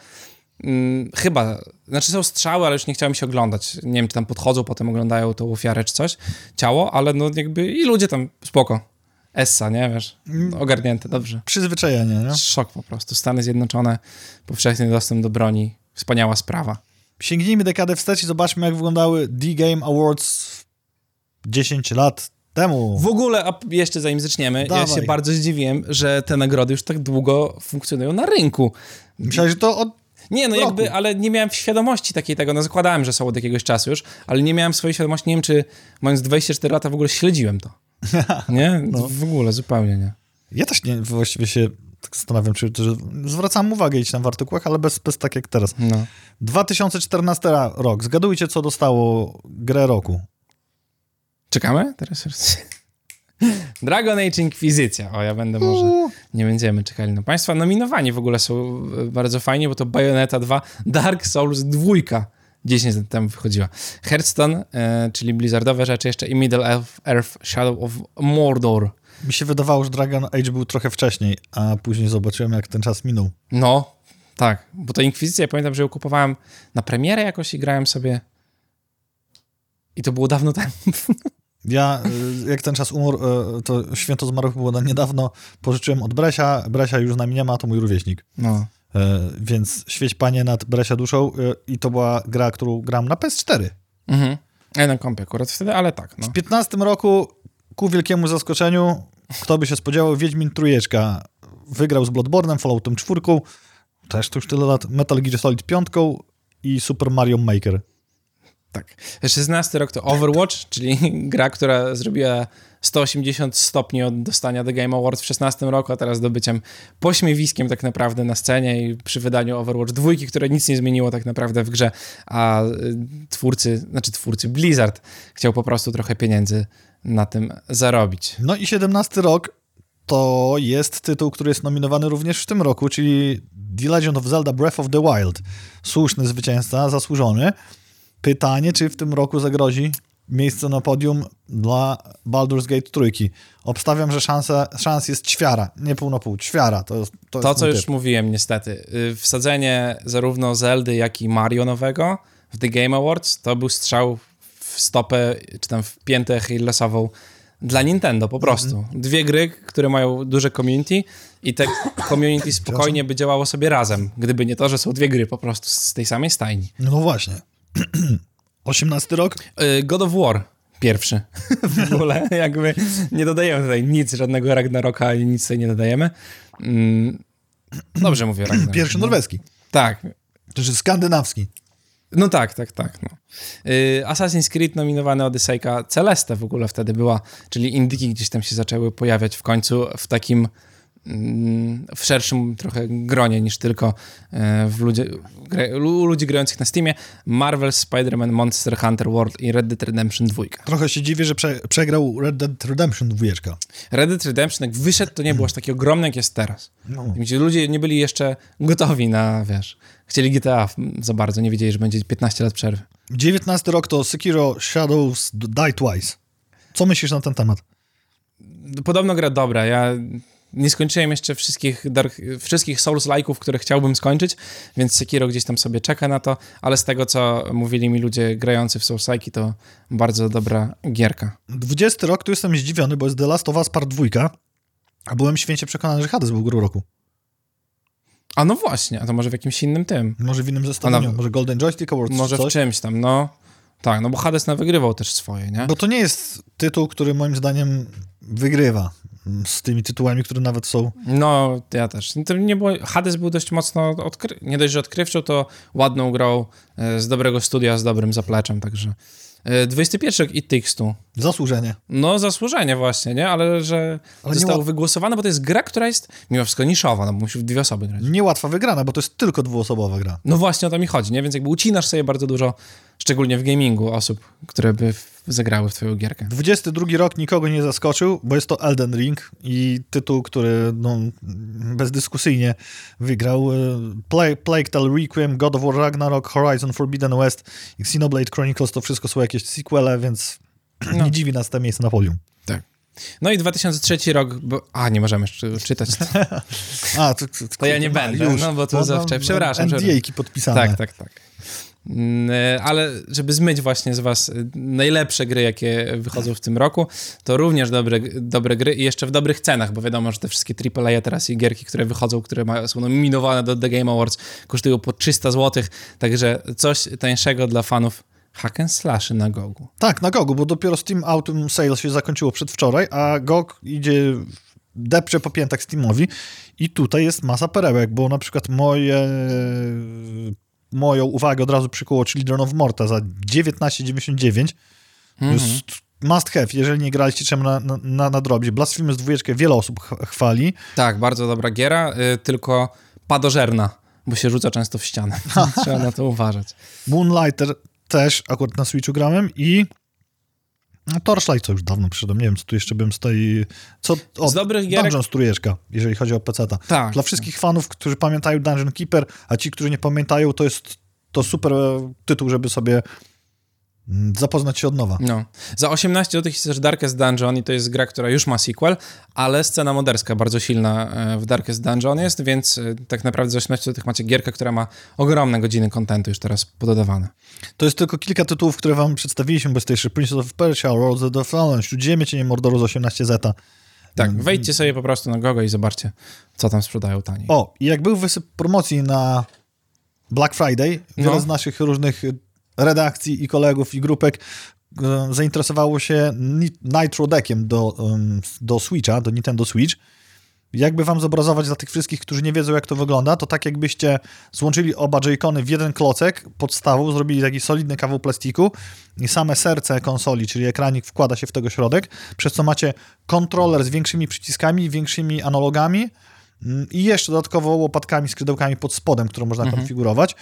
hmm, chyba, znaczy są strzały, ale już nie chciałem się oglądać. Nie wiem, czy tam podchodzą, potem oglądają tą ofiarę czy coś, ciało, ale no jakby i ludzie tam, spoko. Essa, nie, wiesz, mm. ogarnięte, dobrze. Przyzwyczajenie, nie? Szok po prostu. Stany Zjednoczone, powszechny dostęp do broni, wspaniała sprawa. Sięgnijmy dekadę wstecz i zobaczmy, jak wyglądały D-Game Awards 10 lat temu. W ogóle, a jeszcze zanim zaczniemy, Dawaj. ja się bardzo zdziwiłem, że te nagrody już tak długo funkcjonują na rynku. Myślałeś, że to od nie, no jakby, ale nie miałem świadomości takiej tego, no zakładałem, że są od jakiegoś czasu już, ale nie miałem swojej świadomości, nie wiem, czy mając 24 lata w ogóle śledziłem to. Nie? No. W ogóle, zupełnie nie. Ja też nie, właściwie się tak zastanawiam, czy, czy zwracam uwagę gdzieś tam w artykułach, ale bez, bez tak jak teraz. No. 2014 rok. Zgadujcie, co dostało grę roku. Czekamy? Teraz Dragon Age Inquisicja. O, ja będę może... Nie będziemy czekali na Państwa. Nominowani w ogóle są bardzo fajnie, bo to Bayonetta 2, Dark Souls 2 10 lat temu wychodziła. Hearthstone, e, czyli Blizzardowe rzeczy jeszcze i Middle Earth Shadow of Mordor. Mi się wydawało, że Dragon Age był trochę wcześniej, a później zobaczyłem, jak ten czas minął. No, tak, bo to Inkwizycja, ja pamiętam, że ją kupowałem na premierę jakoś i grałem sobie i to było dawno temu. Ja, y, jak ten czas umarł, y, to święto zmarłych było na niedawno, pożyczyłem od Bresia, Bresia już z nami nie ma, to mój rówieśnik. No. E, więc świeć panie nad Bresia duszą e, i to była gra, którą gram na PS4. Mhm. Ja na kompie akurat wtedy, ale tak. No. W 15 roku, ku wielkiemu zaskoczeniu, kto by się spodziewał, Wiedźmin Trójeczka wygrał z Bloodborne'em, Falloutem 4, też to już tyle lat, Metal Gear Solid 5 i Super Mario Maker. Tak. 16 rok to Overwatch, czyli gra, która zrobiła 180 stopni od dostania The Game Awards w 16 roku, a teraz dobyciem pośmiewiskiem tak naprawdę na scenie i przy wydaniu Overwatch dwójki, które nic nie zmieniło tak naprawdę w grze, a y, twórcy, znaczy twórcy Blizzard chciał po prostu trochę pieniędzy na tym zarobić. No i 17 rok to jest tytuł, który jest nominowany również w tym roku, czyli The Legend of Zelda Breath of the Wild. Słuszny zwycięzca, zasłużony. Pytanie, czy w tym roku zagrozi miejsce na podium dla Baldur's Gate trójki. Obstawiam, że szansa, szans jest ćwiara, nie pół na pół, ćwiara. To, to, to co typ. już mówiłem niestety. Y, wsadzenie zarówno Zeldy, jak i Mario nowego w The Game Awards to był strzał w stopę, czy tam w piętę Achillesową dla Nintendo po prostu. Mhm. Dwie gry, które mają duże community i te community spokojnie by działało sobie razem, gdyby nie to, że są dwie gry po prostu z tej samej stajni. No właśnie. 18 rok? Y, God of War. Pierwszy. w ogóle jakby nie dodajemy tutaj nic, żadnego Ragnaroka ani nic tutaj nie dodajemy. Mm, dobrze mówię Ragnarok. Pierwszy no. norweski. Tak. To jest skandynawski. No tak, tak, tak. No. Yy, Assassin's Creed nominowany Odysseyka Celeste w ogóle wtedy była, czyli indyki gdzieś tam się zaczęły pojawiać w końcu w takim w szerszym trochę gronie niż tylko e, w u ludzi grających na Steamie Marvel, Spider-Man, Monster Hunter World i Red Dead Redemption 2. Trochę się dziwię, że prze, przegrał Red Dead Redemption 2. Red Dead Redemption jak wyszedł, to nie było aż taki ogromny, jak jest teraz. No. Ludzie nie byli jeszcze gotowi na, wiesz, chcieli GTA za bardzo, nie wiedzieli, że będzie 15 lat przerwy. 19 rok to Sekiro Shadows Die Twice. Co myślisz na ten temat? Podobno gra dobra, ja nie skończyłem jeszcze wszystkich, dark, wszystkich Souls-like'ów, które chciałbym skończyć, więc Sekiro gdzieś tam sobie czeka na to, ale z tego, co mówili mi ludzie grający w Souls-like'i, to bardzo dobra gierka. 20 rok, tu jestem zdziwiony, bo jest The Last of Us Part 2, a byłem święcie przekonany, że Hades był grą roku. A no właśnie, a to może w jakimś innym tym. Może w innym zestawieniu, na... może Golden Joystick Awards Może w czymś tam, no. Tak, no bo Hades na wygrywał też swoje, nie? Bo to nie jest tytuł, który moim zdaniem wygrywa z tymi tytułami, które nawet są. No, ja też. To nie było, Hades był dość mocno odkry... nie dość, że odkrywczą, to ładną grą e, z dobrego studia, z dobrym zapleczem, także 21 rok It Takes Two. Zasłużenie. No, zasłużenie właśnie, nie? Ale że Ale zostało nie wygłosowane, bo to jest gra, która jest mimo wszystko niszowa, no bo musi w dwie osoby grać. Niełatwa wygrana, bo to jest tylko dwuosobowa gra. No właśnie o to mi chodzi, nie? Więc jakby ucinasz sobie bardzo dużo, szczególnie w gamingu, osób, które by zagrały w twoją gierkę. 22 rok nikogo nie zaskoczył, bo jest to Elden Ring i tytuł, który no, bezdyskusyjnie wygrał. E, Plague, Plague Tale Requiem, God of War Ragnarok, Horizon Forbidden West i Xenoblade Chronicles to wszystko są jakieś sequele, więc no. nie dziwi nas te miejsce na podium. Tak. No i 2003 rok, bo... A, nie możemy jeszcze czytać. A, to, to, to ja nie będę, już, no bo to zawsze, przepraszam. NDA-ki podpisane. Tak, tak, tak. Mm, e, ale żeby zmyć właśnie z was e, najlepsze gry, jakie wychodzą w tym roku, to również dobre, dobre gry i jeszcze w dobrych cenach, bo wiadomo, że te wszystkie AAA teraz i gierki, które wychodzą, które są nominowane do The Game Awards, kosztują po 300 zł, także coś tańszego dla fanów hack and slashy na Gogu. Tak, na Gogu, bo dopiero Steam Autumn Sale się zakończyło przedwczoraj, a GOG idzie depcze po piętach Steamowi i tutaj jest masa perełek, bo na przykład moje moją uwagę od razu przykuło Children of Morta za 19,99. Mm -hmm. Must have, jeżeli nie graliście czym na, na, na drobie. Blasphemous dwójeczkę wiele osób chwali. Tak, bardzo dobra giera, y, tylko padożerna, bo się rzuca często w ścianę. Trzeba na to uważać. Moonlighter też akurat na Switchu grałem i no, Torchlight to już dawno przyszedłem. Nie wiem, co tu jeszcze bym z tej... Co, o, z dobrych gierek... Dungeon Strujeczka, jeżeli chodzi o PC-ta. Tak. Dla wszystkich fanów, którzy pamiętają Dungeon Keeper, a ci, którzy nie pamiętają, to jest to super tytuł, żeby sobie zapoznać się od nowa. No. Za 18 zł jest też Darkest Dungeon i to jest gra, która już ma sequel, ale scena moderska bardzo silna e, w Darkest Dungeon jest, więc e, tak naprawdę za 18 zł macie gierkę, która ma ogromne godziny kontentu już teraz pododawane. To jest tylko kilka tytułów, które wam przedstawiliśmy, bo jest jeszcze Prince of Persia, World of the Fallen, Śródziemie Cienie Mordoru z 18 zeta. Tak, mm. wejdźcie sobie po prostu na Gogo i zobaczcie, co tam sprzedają taniej. O, i jak był wysyp promocji na Black Friday, wiele no. z naszych różnych redakcji i kolegów i grupek e, zainteresowało się Nitro Deckiem do, do Switcha, do Nintendo Switch. Jakby wam zobrazować dla tych wszystkich, którzy nie wiedzą, jak to wygląda, to tak jakbyście złączyli oba Joy-Cony w jeden klocek podstawą, zrobili taki solidny kawał plastiku i same serce konsoli, czyli ekranik wkłada się w tego środek, przez co macie kontroler z większymi przyciskami, większymi analogami mm, i jeszcze dodatkowo łopatkami, skrzydełkami pod spodem, które można mhm. konfigurować.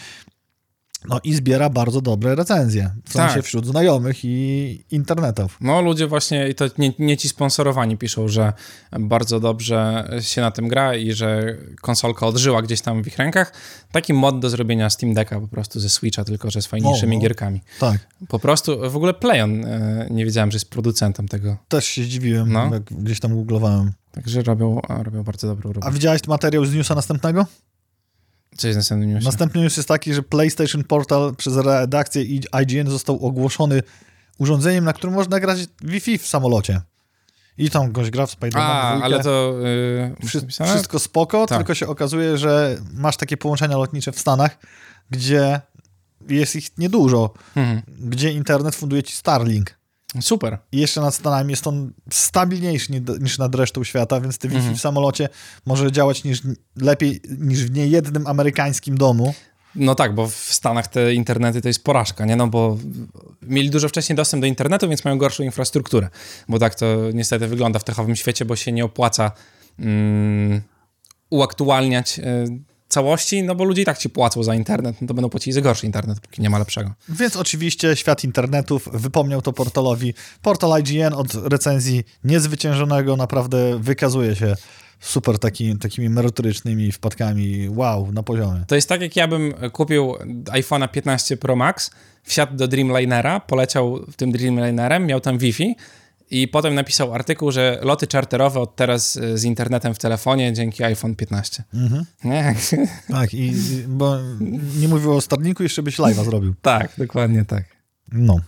No i zbiera bardzo dobre recenzje, w sensie tak. wśród znajomych i internetów. No ludzie właśnie, i to nie, nie, ci sponsorowani piszą, że bardzo dobrze się na tym gra i że konsolka odżyła gdzieś tam w ich rękach. Taki mod do zrobienia Steam Decka po prostu ze Switcha, tylko że z fajniejszymi no, gierkami. Tak. Po prostu, w ogóle Playon, e, nie wiedziałem, że jest producentem tego. Też się zdziwiłem, no. jak gdzieś tam googlowałem. Także robią, robią bardzo dobrą robotę. A widziałeś materiał z newsa następnego? Co jest następny news? Następny news jest taki, że PlayStation Portal przez redakcję IGN został ogłoszony urządzeniem, na którym można grać Wi-Fi w samolocie. I tam goś gra w Spider-Man A, ale to... Yy, Wszy wszystko spoko, tak. tylko się okazuje, że masz takie połączenia lotnicze w Stanach, gdzie jest ich niedużo, mhm. gdzie internet funduje ci Starlink. Super. I jeszcze nad Stanami jest on stabilniejszy niż nad resztą świata, więc te Wi-Fi mhm. w samolocie może działać niż, lepiej niż w niejednym amerykańskim domu. No tak, bo w Stanach te internety to jest porażka, nie? No bo mieli dużo wcześniej dostęp do internetu, więc mają gorszą infrastrukturę. Bo tak to niestety wygląda w techowym świecie, bo się nie opłaca mm, uaktualniać y, całości, no bo ludzie i tak ci płacą za internet, no to będą płacili za gorszy internet, póki nie ma lepszego. Więc oczywiście świat internetów wypomniał to portalowi. Portal IGN od recenzji niezwyciężonego naprawdę wykazuje się super taki, takimi merytorycznymi wpadkami, wow, na poziomie. To jest tak, jak ja bym kupił iPhone'a 15 Pro Max, wsiadł do Dreamlinera, poleciał tym Dreamlinerem, miał tam Wi-Fi, i potem napisał artykuł, że loty czarterowe od teraz e, z internetem w telefonie dzięki iPhone 15. Mhm. Nie? Tak, i, bo nie mówił o Starlinku, jeszcze byś live'a zrobił. tak, dokładnie tak. No.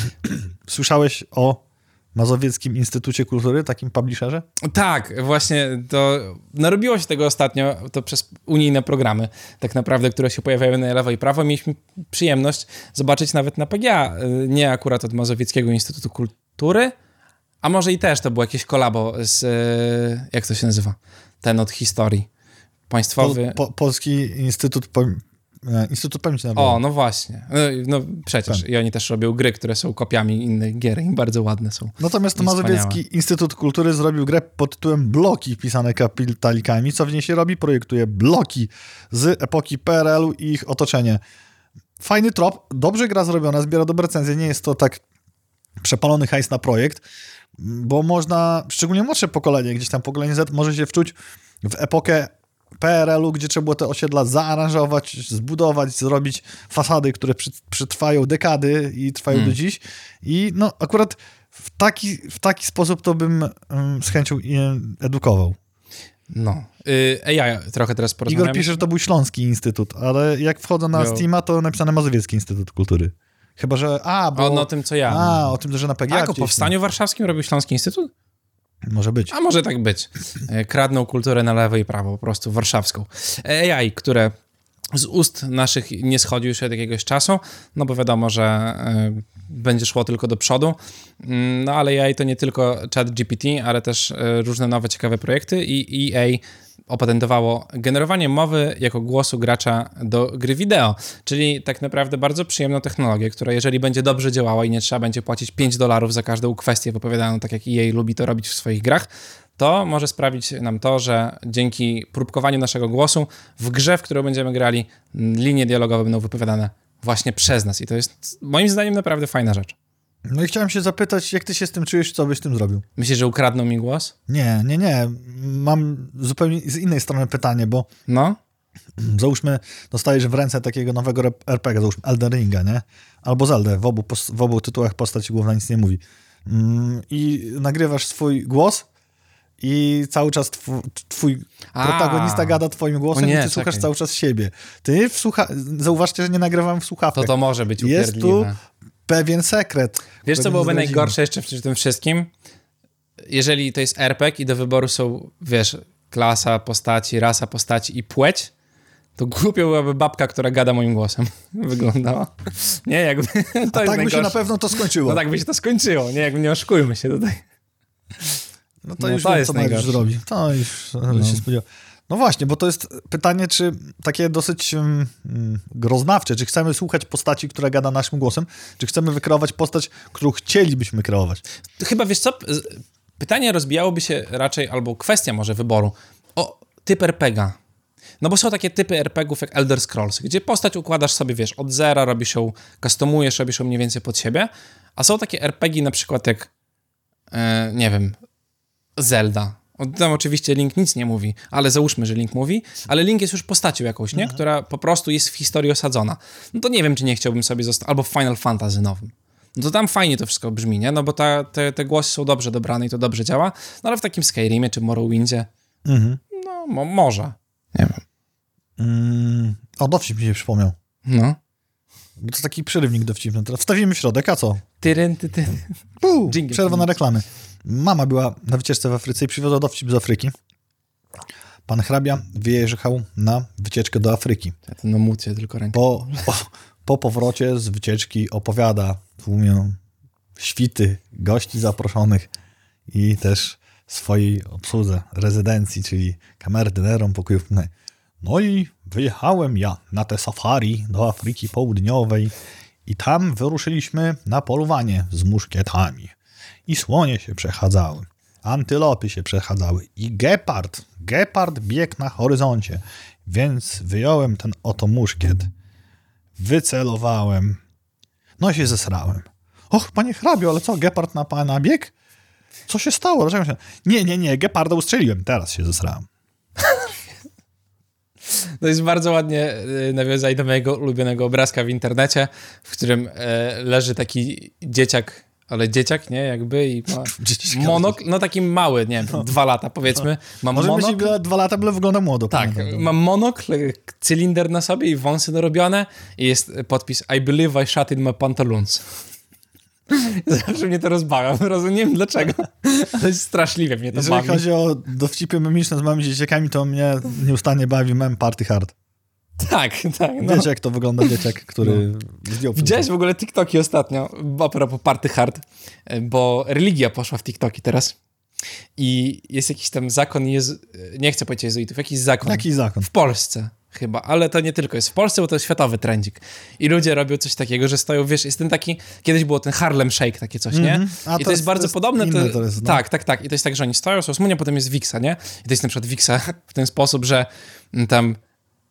Słyszałeś o Mazowieckim Instytucie Kultury, takim publisherze? Tak, właśnie to narobiło się tego ostatnio, to przez unijne programy, tak naprawdę, które się pojawiają na lewo i prawo. Mieliśmy przyjemność zobaczyć nawet na PGA, e, nie akurat od Mazowieckiego Instytutu Kultury, a może i też to było jakieś kolabo z, e, jak to się nazywa? Ten od historii. Państwowy... Po, po, Polski Instytut E, Instytut Pamięci Narodowej. O, no właśnie. No, no przecież. Tak. I oni też robią gry, które są kopiami innych gier i bardzo ładne są. Natomiast Mazowiecki Instytut Kultury zrobił grę pod tytułem Bloki pisane kapitalikami. Co w niej się robi? Projektuje bloki z epoki PRL-u i ich otoczenie. Fajny trop, dobrze gra zrobiona, zbiera dobre recenzje. Nie jest to tak przepalony hajs na projekt, bo można, szczególnie młodsze pokolenie, gdzieś tam pokolenie Z może się wczuć w epokę PRL-u, gdzie trzeba było te osiedla zaaranżować, zbudować, zrobić fasady, które przetrwają dekady i trwają hmm. do dziś. I no akurat w taki, w taki sposób to bym um, z chęcią edukował. No. Yy, ja trochę teraz porozmawiam. Igor pisze, że to był Śląski Instytut, ale jak wchodzę na Yo. Steama, to napisane Mazowiecki Instytut Kultury. Chyba, że... A, bo... O, o tym, co ja. A, o tym, że na PGA Tak, o Powstaniu Warszawskim robił Śląski Instytut? Może być. A może tak być. E, kradną kulturę na lewo i prawo, po prostu warszawską. AI, które z ust naszych nie schodzi już od jakiegoś czasu, no bo wiadomo, że y, będzie szło tylko do przodu. Mm, no ale AI to nie tylko chat GPT, ale też różne nowe, ciekawe projekty i EA opatentowało generowanie mowy jako głosu gracza do gry wideo, czyli tak naprawdę bardzo przyjemną technologię, która jeżeli będzie dobrze działała i nie trzeba będzie płacić 5 dolarów za każdą kwestię wypowiadaną, tak jak EA lubi to robić w swoich grach, to może sprawić nam to, że dzięki próbkowaniu naszego głosu w grze, w którą będziemy grali, linie dialogowe będą wypowiadane właśnie przez nas i to jest moim zdaniem naprawdę fajna rzecz. No i chciałem się zapytać, jak ty się z tym czujesz, co byś z tym zrobił? Myślisz, że ukradną mi głos? Nie, nie, nie. Mam zupełnie z innej strony pytanie, bo... No? Załóżmy, dostajesz w ręce takiego nowego RPG, załóżmy Elden Ringa, nie? Albo Zelda, w obu, w obu tytułach postać główna nic nie mówi. Mm, I nagrywasz swój głos i cały czas twój, twój protagonista gada twoim głosem nie, i ty słuchasz cały czas siebie. Ty wsłucha... Zauważcie, że nie nagrywam w słuchawkach. To to może być Jest tu pewien sekret. Wiesz, co byłoby najgorsze jeszcze w tym wszystkim? Jeżeli to jest RPG i do wyboru są, wiesz, klasa postaci, rasa postaci i płeć, to głupio byłaby babka, która gada moim głosem. Wyglądała. Nie, jakby... To A jest tak najgorsze. by się na pewno to skończyło. No tak by się to skończyło. Nie, jakby nie oszukujmy się tutaj. No to no już to wiem, jest co zrobi. To już no. się spodziewa. No właśnie, bo to jest pytanie, czy takie dosyć um, groznawcze, czy chcemy słuchać postaci, która gada naszym głosem, czy chcemy wykreować postać, którą chcielibyśmy kreować. Chyba, wiesz co, pytanie rozbijałoby się raczej, albo kwestia może wyboru, o typ RPGa. No bo są takie typy RPGów jak Elder Scrolls, gdzie postać układasz sobie, wiesz, od zera, robisz ją, customujesz, robisz ją mniej więcej pod siebie, a są takie RPG na przykład jak, e, nie wiem, Zelda, tam oczywiście Link nic nie mówi, ale załóżmy, że Link mówi, ale Link jest już postacią jakąś, nie? Mhm. Która po prostu jest w historii osadzona. No to nie wiem, czy nie chciałbym sobie zostać, albo w Final Fantasy nowym. No to tam fajnie to wszystko brzmi, nie? No bo ta, te, te głosy są dobrze dobrane i to dobrze działa, no ale w takim Skyrimie czy Morrowindzie, mhm. no mo może. Nie wiem. Mm, o, dowcip mi się przypomniał. No. To taki przerywnik dowcipny. Teraz wstawimy środek, a co? Tyryn, ty, ty. Puu, przerwa na reklamy. Mama była na wycieczce w Afryce i przywiozła dowcip z Afryki. Pan hrabia wyjechał na wycieczkę do Afryki. Ja to na mucie tylko rękę. Po, po, po powrocie z wycieczki opowiada tłumią świty gości zaproszonych i też swojej obsłudze rezydencji, czyli kamerdynerom pokojów. No i wyjechałem ja na te safari do Afryki Południowej i tam wyruszyliśmy na polowanie z muszkietami i słonie się przechadzały, antylopy się przechadzały i gepard, gepard biegł na horyzoncie, więc wyjąłem ten oto muszkiet, wycelowałem, no i się zesrałem. Och, panie hrabio, ale co, gepard na pana bieg? Co się stało? Dlaczego się... Nie, nie, nie, geparda ustrzeliłem, teraz się zesrałem. To jest bardzo ładnie y, nawiązanie do mojego ulubionego obrazka w internecie, w którym e, leży taki dzieciak ale dzieciak, nie, jakby i ma monok, no taki mały, nie wiem, no. dwa lata powiedzmy. Mam Może monok, być dwa lata, byle wygląda młodo. Tak, mam monokl, cylinder na sobie i wąsy dorobione i jest podpis I believe I shot in my pantaloons. Zawsze mnie to rozbawia, rozumiem dlaczego, To jest straszliwie mnie to Jeżeli bawi. chodzi o dowcipy memiczne z małymi dzieciakami, to mnie nieustannie bawi mem Party Hard. Tak, tak. No. Wiesz, jak to wygląda dzieciak, który no. zdjął Widziałeś w ogóle TikToki ostatnio, a propos party hard, bo religia poszła w TikToki teraz. I jest jakiś tam zakon, jezu... nie chcę powiedzieć jezuitów, jakiś zakon. Jaki zakon? W Polsce. chyba, ale to nie tylko jest w Polsce, bo to jest światowy trendzik. I ludzie robią coś takiego, że stoją, wiesz, jest ten taki, kiedyś było ten Harlem Shake, takie coś, nie? Mm -hmm. I to, to, jest bardzo to jest podobne. To, to jest, no. Tak, tak, tak. I to jest tak, że oni stoją, są smunia, potem jest Wixa, nie? I to jest na przykład Wixa w ten sposób, że mm, tam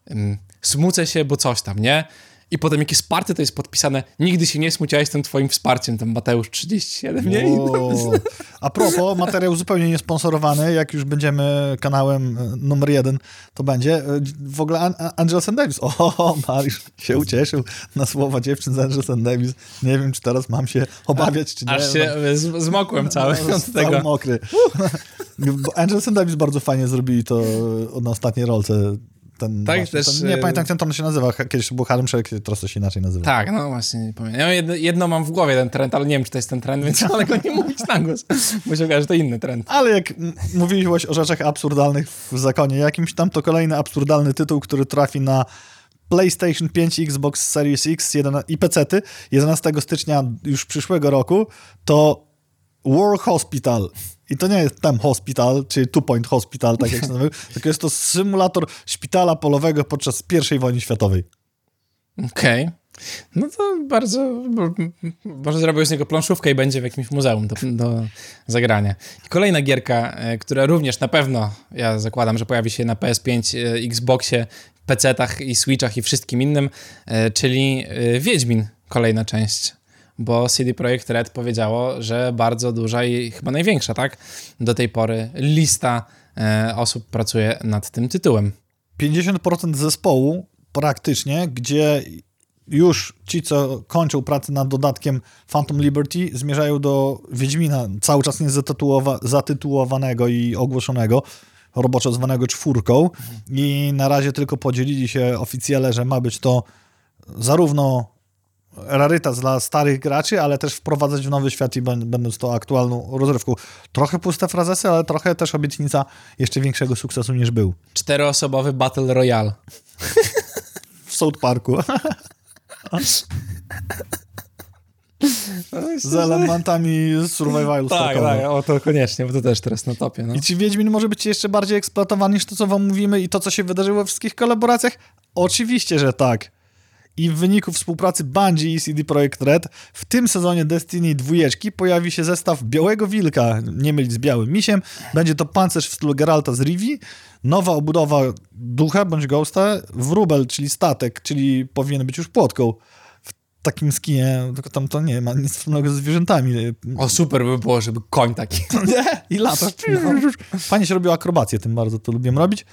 um, smucę się, bo coś tam, nie? I potem jakie wsparcie to jest podpisane, nigdy się nie smuciłeś jestem twoim wsparciem, ten Mateusz 37, nie? Wow. A propos, materiał zupełnie niesponsorowany, jak już będziemy kanałem e, numer jeden, to będzie. E, w ogóle An Angel St. Davis. O, Mariusz się ucieszył na słowa dziewczyn z Angel St. Davis. Nie wiem, czy teraz mam się obawiać, czy nie. Aż się no, zmokłem cały no, od tego. mokry. Angel St. Davis bardzo fajnie zrobili to na ostatniej rolce ten, tak, właśnie, też, ten, nie pamiętam, jak ten się nazywa. Kiedyś był Harlem Shake, teraz to się inaczej nazywa. Tak, no właśnie, nie pamiętam. Ja jedno, jedno, mam w głowie ten trend, ale nie wiem, czy to jest ten trend, więc ale go nie mówić na głos, bo się okaże, że to inny trend. Ale jak mówiłeś o rzeczach absurdalnych w zakonie jakimś tam, to kolejny absurdalny tytuł, który trafi na PlayStation 5, Xbox Series X i PC-ty 11 stycznia już przyszłego roku, to War Hospital i to nie jest tam hospital, czy two point hospital, tak jak się nazywa, tylko jest to symulator szpitala polowego podczas I wojny światowej. Okej. Okay. No to bardzo, może zrobił z niego planszówkę i będzie w jakimś muzeum do, do zagrania. I kolejna gierka, e, która również na pewno, ja zakładam, że pojawi się na PS5, e, Xboxie, PC-tach i Switchach i wszystkim innym, e, czyli Wiedźmin, kolejna część bo CD Projekt Red powiedziało, że bardzo duża i chyba największa, tak, do tej pory lista e, osób pracuje nad tym tytułem. 50% zespołu praktycznie, gdzie już ci, co kończą pracę nad dodatkiem Phantom Liberty, zmierzają do Wiedźmina, cały czas nie zatytułowanego i ogłoszonego, roboczo zwanego czwórką. Mhm. I na razie tylko podzielili się oficjele, że ma być to zarówno rarytas dla starych graczy, ale też wprowadzać w nowy świat i będąc to aktualną rozrywką. Trochę puste frazesy, ale trochę też obietnica jeszcze większego sukcesu niż był. Czteroosobowy Battle Royale. w South Parku. Z elementami survivalu Tak, tak, o to koniecznie, bo to też teraz na topie. No. I czy Wiedźmin może być jeszcze bardziej eksploatowany niż to, co wam mówimy i to, co się wydarzyło we wszystkich kolaboracjach? Oczywiście, że tak. I w wyniku współpracy Bungie i CD Projekt Red w tym sezonie Destiny 2 pojawi się zestaw Białego Wilka, nie mylić z Białym Misiem. Będzie to pancerz w stylu Geralta z Rivi, nowa obudowa ducha bądź ghosta, wróbel, czyli statek, czyli powinien być już płotką w takim skinie, tylko tam to nie ma nic wspólnego ze zwierzętami. O, super by było, żeby koń taki. nie? I lata. No. Fajnie się robiło akrobację, tym bardzo to lubię robić.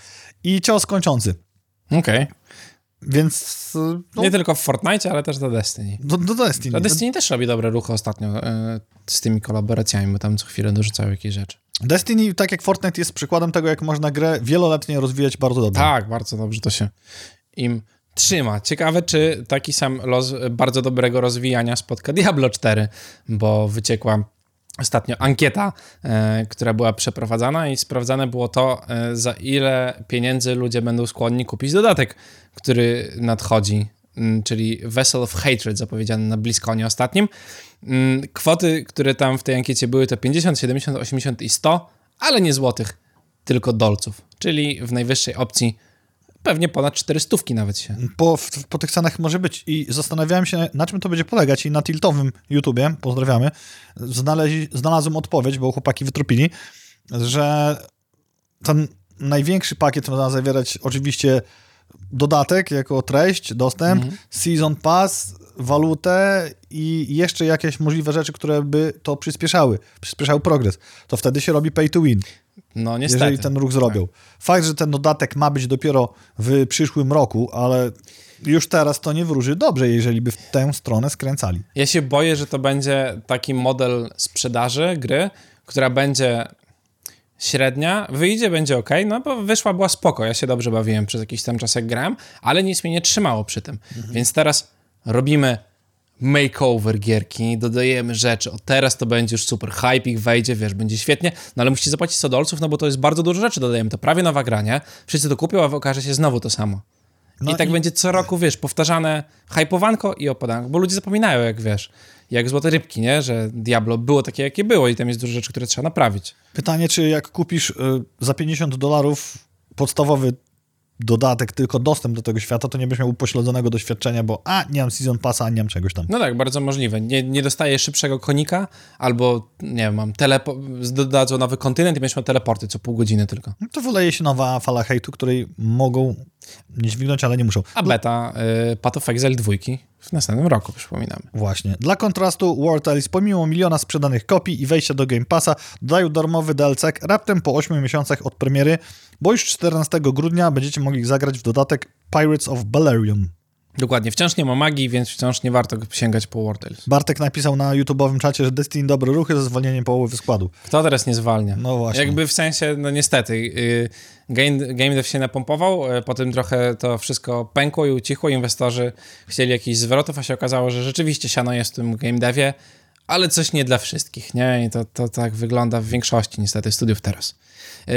I cios kończący. Okej. Okay. Więc. No, nie tylko w Fortnite, ale też do Destiny. Do, do Destiny. Do Destiny też robi dobre ruchy ostatnio e, z tymi kolaboracjami, bo tam co chwilę dorzucają jakieś rzeczy. Destiny, tak jak Fortnite, jest przykładem tego, jak można grę wieloletnie rozwijać bardzo dobrze. Tak, bardzo dobrze to się im trzyma. Ciekawe, czy taki sam los bardzo dobrego rozwijania spotka Diablo 4, bo wyciekła ostatnio ankieta, e, która była przeprowadzana i sprawdzane było to, e, za ile pieniędzy ludzie będą skłonni kupić dodatek, który nadchodzi, m, czyli Vessel of Hatred, zapowiedziany na BlizzConie ostatnim. M, kwoty, które tam w tej ankiecie były, to 50, 70, 80 i 100, ale nie złotych, tylko dolców, czyli w najwyższej opcji pewnie ponad 400 nawet się. Po, w, po tych cenach może być. I zastanawiałem się, na czym to będzie polegać. I na tiltowym YouTubie, pozdrawiamy, znaleźli, znalazłem odpowiedź, bo chłopaki wytropili, że ten największy pakiet ma zawierać oczywiście dodatek jako treść, dostęp, mhm. season pass, walutę i jeszcze jakieś możliwe rzeczy, które by to przyspieszały, przyspieszały progres. To wtedy się robi pay to win. No niestety. Jeżeli ten ruch zrobią. Tak. Fakt, że ten dodatek ma być dopiero w przyszłym roku, ale już teraz to nie wróży dobrze, jeżeli by w tę stronę skręcali. Ja się boję, że to będzie taki model sprzedaży gry, która będzie średnia, wyjdzie, będzie ok, no bo wyszła, była spoko, ja się dobrze bawiłem przez jakiś tam czas jak grałem, ale nic mnie nie trzymało przy tym. Mhm. Więc teraz robimy makeover gierki, dodajemy rzeczy, o teraz to będzie już super, hype ich wejdzie, wiesz, będzie świetnie, no ale musicie zapłacić 100 dolców, no bo to jest bardzo dużo rzeczy, dodajemy to prawie nowa grania, wszyscy to kupią, a okaże się znowu to samo. No I tak i... będzie co roku, wiesz, powtarzane hypowanko i opadanko, bo ludzie zapominają, jak wiesz, jak złote rybki, nie? Że Diablo było takie, jakie było i tam jest dużo rzeczy, które trzeba naprawić. Pytanie, czy jak kupisz y, za 50 dolarów podstawowy dodatek, tylko dostęp do tego świata, to nie byś miał upośledzonego doświadczenia, bo a, nie mam Season Passa, a nie mam czegoś tam. No tak, bardzo możliwe. Nie, nie dostaję szybszego konika, albo, nie wiem, mam telepo- dodadzą nowy kontynent i będziesz miał teleporty co pół godziny tylko. No to wyleje się nowa fala hejtu, której mogą nie dźwignąć, ale nie muszą. A beta y, Path of Exile 2 w następnym roku, przypominamy. Właśnie. Dla kontrastu, War Tales pomimo miliona sprzedanych kopii i wejścia do Game Passa dodają darmowy DLC raptem po 8 miesiącach od premiery, bo już 14 grudnia będziecie mogli zagrać w dodatek Pirates of Balerion. Dokładnie, wciąż nie ma magii, więc wciąż nie warto sięgać po War Tales. Bartek napisał na YouTube'owym czacie, że Destiny dobre ruchy ze zwolnieniem połowy składu. Kto teraz nie zwalnia? No właśnie. Jakby w sensie, no niestety, yy, game, game dev się napompował, yy, potem trochę to wszystko pękło i ucichło, inwestorzy chcieli jakichś zwrotów, a się okazało, że rzeczywiście siano jest w tym game devie, ale coś nie dla wszystkich, nie? I to, to tak wygląda w większości niestety studiów teraz. Yy,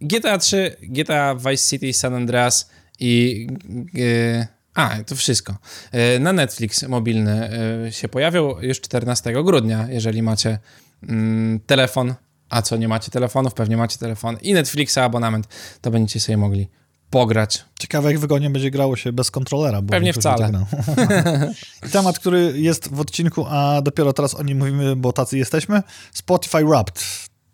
GTA 3, GTA Vice City, San Andreas i... Yy, a, to wszystko. E, na Netflix mobilny e, się pojawił już 14 grudnia, jeżeli macie mm, telefon, a co nie macie telefonów, pewnie macie telefon i Netflixa abonament, to będziecie sobie mogli pograć. Ciekawe, jak wygodnie będzie grało się bez kontrolera. Bo Pewnie wcale. Temat, który jest w odcinku, a dopiero teraz o nim mówimy, bo tacy jesteśmy. Spotify Wrapped,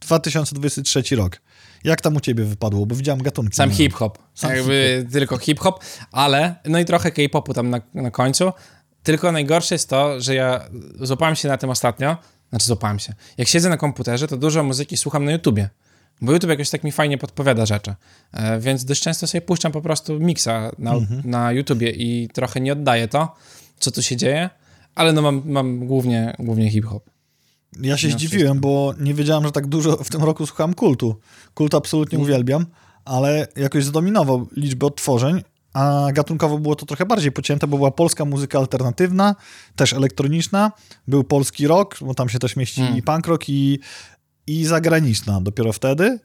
2023 rok. Jak tam u ciebie wypadło? Bo widziałem gatunki. Sam hip-hop. Sam Jakby hip tylko hip-hop, ale no i trochę K-popu tam na, na końcu. Tylko najgorsze jest to, że ja złapałem się na tym ostatnio, znaczy złapałem się. Jak siedzę na komputerze, to dużo muzyki słucham na YouTubie. Bo YouTube jakoś tak mi fajnie podpowiada rzeczy. E, więc dość często sobie puszczam po prostu miksa na, mhm. na YouTubie i trochę nie oddaję to, co tu się dzieje, ale no mam, mam głównie, głównie hip-hop. Ja się zdziwiłem, bo nie wiedziałem, że tak dużo w tym roku słucham kultu. Kult absolutnie uwielbiam, ale jakoś zdominował liczbę odtworzeń, a gatunkowo było to trochę bardziej pocięte, bo była polska muzyka alternatywna, też elektroniczna, był polski rock, bo tam się też mieści mm. i punk rock, i, i zagraniczna dopiero wtedy,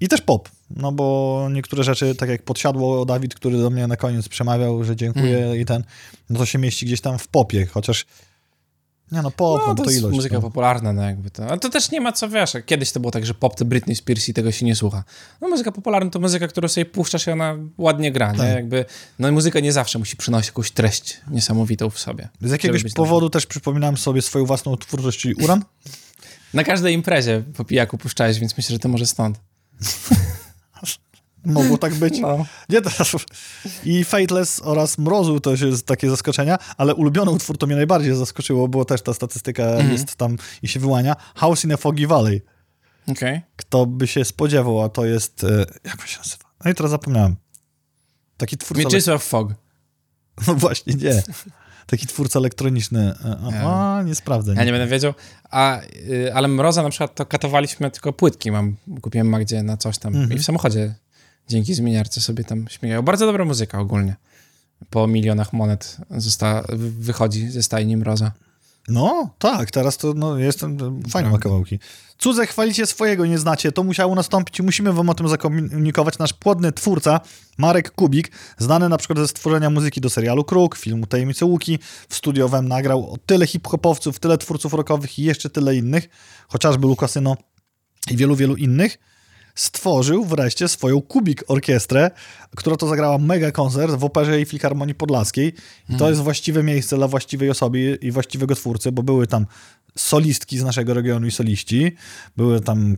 i też pop, no bo niektóre rzeczy, tak jak podsiadło Dawid, który do mnie na koniec przemawiał, że dziękuję mm. i ten, no to się mieści gdzieś tam w popie, chociaż nie no, pop, no, no to, to ilość. muzyka no. popularna, no jakby to. Ale to też nie ma co, wiesz, kiedyś to było tak, że pop to Britney Spears i tego się nie słucha. No muzyka popularna to muzyka, którą sobie puszczasz i ona ładnie gra, tak. nie? Jakby, no i muzyka nie zawsze musi przynosić jakąś treść niesamowitą w sobie. Z jakiegoś powodu też przypominałem sobie swoją własną twórczość, czyli Uran. Na każdej imprezie po pijaku puszczałeś, więc myślę, że to może stąd. Mogło tak być. No. Nie teraz. I Fateless oraz Mrozu to jest takie zaskoczenia, ale ulubiony utwór to mnie najbardziej zaskoczyło, bo też ta statystyka mm -hmm. jest tam i się wyłania. House in a Foggy Valley. Okay. Kto by się spodziewał, a to jest... E, jak on się nazywa? No i teraz zapomniałem. Taki twórca... Mieczysław Fog. No właśnie, nie. Taki twórca elektroniczny. E, a, nie sprawdzę. Ja nie będę wiedział. A, y, ale Mroza na przykład to katowaliśmy tylko płytki. Mam, kupiłem Magdzie na coś tam mm -hmm. i w samochodzie dzięki zmieniarce sobie tam śmieją. Bardzo dobra muzyka ogólnie. Po milionach monet zosta- wychodzi ze stajni Mroza. No, tak, teraz to no, jestem, fajne ma kawałki. Cudze chwalicie swojego, nie znacie, to musiało nastąpić i musimy wam o tym zakomunikować. Nasz płodny twórca, Marek Kubik, znany na przykład ze stworzenia muzyki do serialu Kruk, filmu Tajemnice Łuki, w studiowym nagrał tyle hip-hopowców, tyle twórców rockowych i jeszcze tyle innych, chociażby Lukasyno i wielu, wielu innych stworzył wreszcie swoją Kubik Orkiestrę, która to zagrała mega koncert w Operze i Filharmonii Podlaskiej. I to hmm. jest właściwe miejsce dla właściwej osoby i właściwego twórcy, bo były tam solistki z naszego regionu i soliści, były tam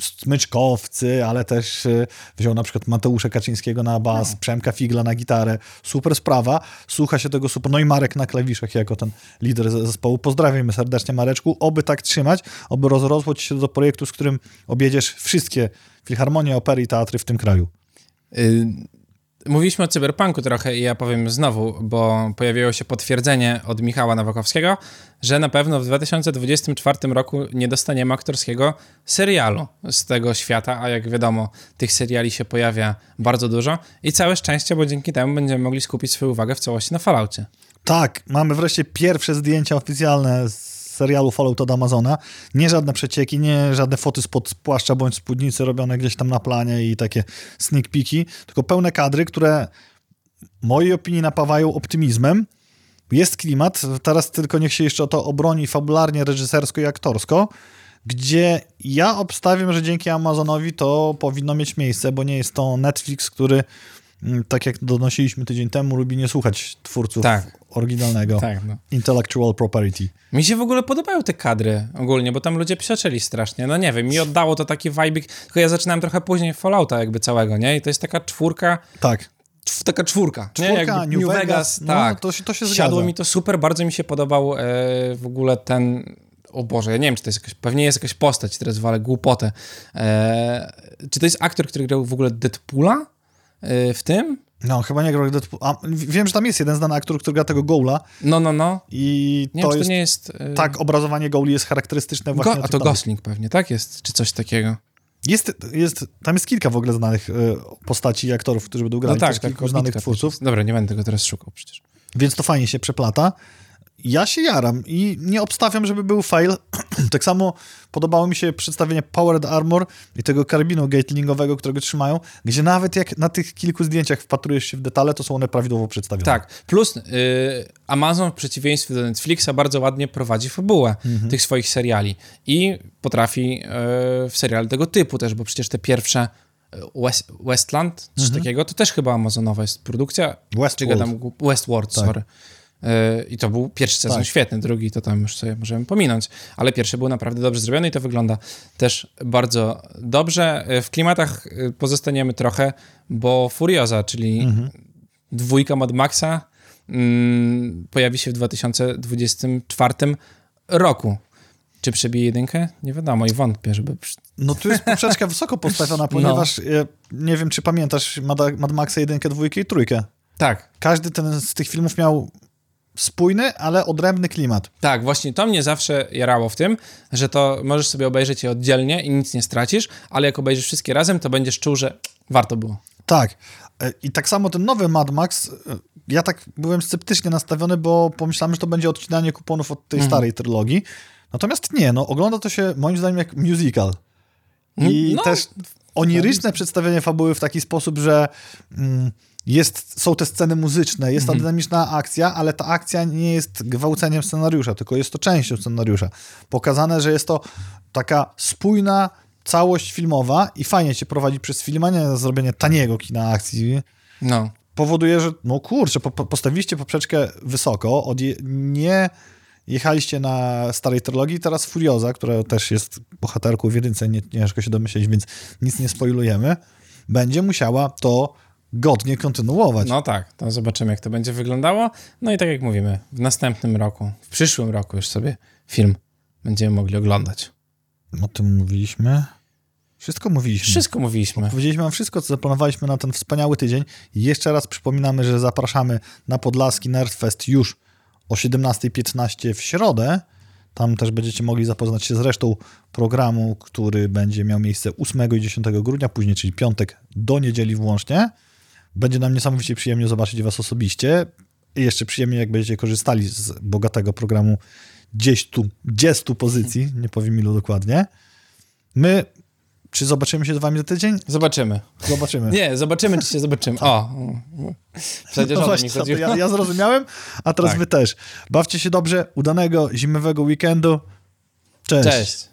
smyczkowcy, ale też e, wziął na przykład Mateusza Kaczyńskiego na bas, no. Przemka Figla na gitarę. Super sprawa, słucha się tego super. No i Marek na klawiszach jako ten lider zespołu. Pozdrawiamy serdecznie Mareczku, oby tak trzymać, oby rozrosło ci się do projektu, z którym objedziesz wszystkie filharmonie, opery i teatry w tym kraju. Y Mówiliśmy o cyberpunku trochę i ja powiem znowu, bo pojawiło się potwierdzenie od Michała Nowakowskiego, że na pewno w 2024 roku nie dostaniemy aktorskiego serialu z tego świata, a jak wiadomo, tych seriali się pojawia bardzo dużo i całe szczęście, bo dzięki temu będziemy mogli skupić swoją uwagę w całości na Falloutie. Tak, mamy wreszcie pierwsze zdjęcia oficjalne z serialu Fallout od Amazona. Nie żadne przecieki, nie żadne foty spod płaszcza bądź spódnicy robione gdzieś tam na planie i takie sneak peeki, tylko pełne kadry, które w mojej opinii napawają optymizmem. Jest klimat, teraz tylko niech się jeszcze o to obroni fabularnie, reżysersko i aktorsko, gdzie ja obstawiam, że dzięki Amazonowi to powinno mieć miejsce, bo nie jest to Netflix, który mm, tak jak donosiliśmy tydzień temu, lubi nie słuchać twórców tak. Oryginalnego. Tak, no. Intellectual property. Mi się w ogóle podobają te kadry ogólnie, bo tam ludzie psioczeli strasznie. No nie wiem, mi oddało to taki vibe, tylko ja zaczynałem trochę później Fallouta jakby całego, nie? I to jest taka czwórka. Tak taka czwórka. Czwórka, New, New, Vegas, Vegas no, tak. To się, to się Siadło zgadza. mi to super, bardzo mi się podobał e, w ogóle ten o Boże, ja nie wiem, czy to jest jakaś, pewnie jest jakaś postać, teraz walę głupotę. E, czy to jest aktor, który grał w ogóle Deadpoola e, w tym? No, chyba nie grał Deadpool. A, wiem, że tam jest jeden znany aktor, który gra tego Gola. No, no, no. I nie to, wiem, jest, to nie jest... E... Tak, obrazowanie Goali jest charakterystyczne właśnie. Go, a to Gosling pewnie, tak jest? Czy coś takiego? Jest, jest, tam jest kilka w ogóle znanych y, postaci i aktorów, którzy będą grali. No tak, tak kilku znanych twórców. Dobra, nie będę tego teraz szukał przecież. Więc to fajnie się przeplata ja się jaram i nie obstawiam, żeby był fail. tak samo podobało mi się przedstawienie Powered Armor i tego karabinu gatlingowego, którego trzymają, gdzie nawet jak na tych kilku zdjęciach wpatrujesz się w detale, to są one prawidłowo przedstawione. Tak, plus yy, Amazon w przeciwieństwie do Netflixa bardzo ładnie prowadzi fabułę mhm. tych swoich seriali i potrafi yy, w serial tego typu też, bo przecież te pierwsze y, West, Westland, coś mhm. takiego, to też chyba amazonowa jest produkcja. Westworld. Westworld, tak. sorry. I to był pierwszy sezon tak. świetny, drugi to tam już sobie możemy pominąć, ale pierwszy był naprawdę dobrze zrobiony i to wygląda też bardzo dobrze. W klimatach y, pozostaniemy trochę, bo Furioza, czyli mhm. dwójka Mad Maxa mm, pojawi się w 2024 roku. Czy przebije jedynkę? Nie wiadomo i wątpię, żeby... No tu jest poprzeczka wysoko postawiona, no. ponieważ no. nie wiem, czy pamiętasz Mad, Mad Maxa jedynkę, dwójkę i trójkę. Tak. Każdy ten z tych filmów miał spójny, ale odrębny klimat. Tak, właśnie to mnie zawsze jarało w tym, że to możesz sobie obejrzeć je oddzielnie i nic nie stracisz, ale jak obejrzysz wszystkie razem, to będziesz czuł, że warto było. Tak. E, I tak samo ten nowy Mad Max, e, ja tak byłem sceptycznie nastawiony, bo pomyślałem, że to będzie odcinanie kuponów od tej mhm. starej trylogii. Natomiast nie, no ogląda to się moim zdaniem jak musical. I no, też oniryczne przedstawienie fabuły w taki sposób, że... Mm, jest, są te sceny muzyczne, jest ta mhm. dynamiczna akcja, ale ta akcja nie jest gwałceniem scenariusza, tylko jest to częścią scenariusza. Pokazane, że jest to taka spójna całość filmowa i fajnie cię prowadzi przez film, a nie zrobienie taniego kina akcji. No. Powoduje, że no kurczę, po, postawiliście poprzeczkę wysoko, od je, nie jechaliście na starej trylogii, teraz Furioza, która też jest bohaterką w jedynce, nie, ciężko się domyśleć, więc nic nie spoilujemy, będzie musiała to godnie kontynuować. No tak, to zobaczymy, jak to będzie wyglądało. No i tak jak mówimy, w następnym roku, w przyszłym roku już sobie film będziemy mogli oglądać. O tym mówiliśmy. Wszystko mówiliśmy. Wszystko mówiliśmy. Powiedzieliśmy wam wszystko, co zaplanowaliśmy na ten wspaniały tydzień. Jeszcze raz przypominamy, że zapraszamy na Podlaski Nerdfest już o 17.15 w środę. Tam też będziecie mogli zapoznać się z resztą programu, który będzie miał miejsce 8 i 10 grudnia, później, czyli piątek do niedzieli włącznie. Będzie nam niesamowicie przyjemnie zobaczyć Was osobiście. I jeszcze przyjemnie, jak będziecie korzystali z bogatego programu gdzieś tu, gdzieś tu pozycji, nie powiem ilu dokładnie. My, czy zobaczymy się z wami za tydzień? Zobaczymy. Zobaczymy. Nie, zobaczymy, czy się zobaczymy. O, przecież no właśnie, ja, ja zrozumiałem, a teraz tak. wy też. Bawcie się dobrze, udanego zimowego weekendu. Cześć. Cześć.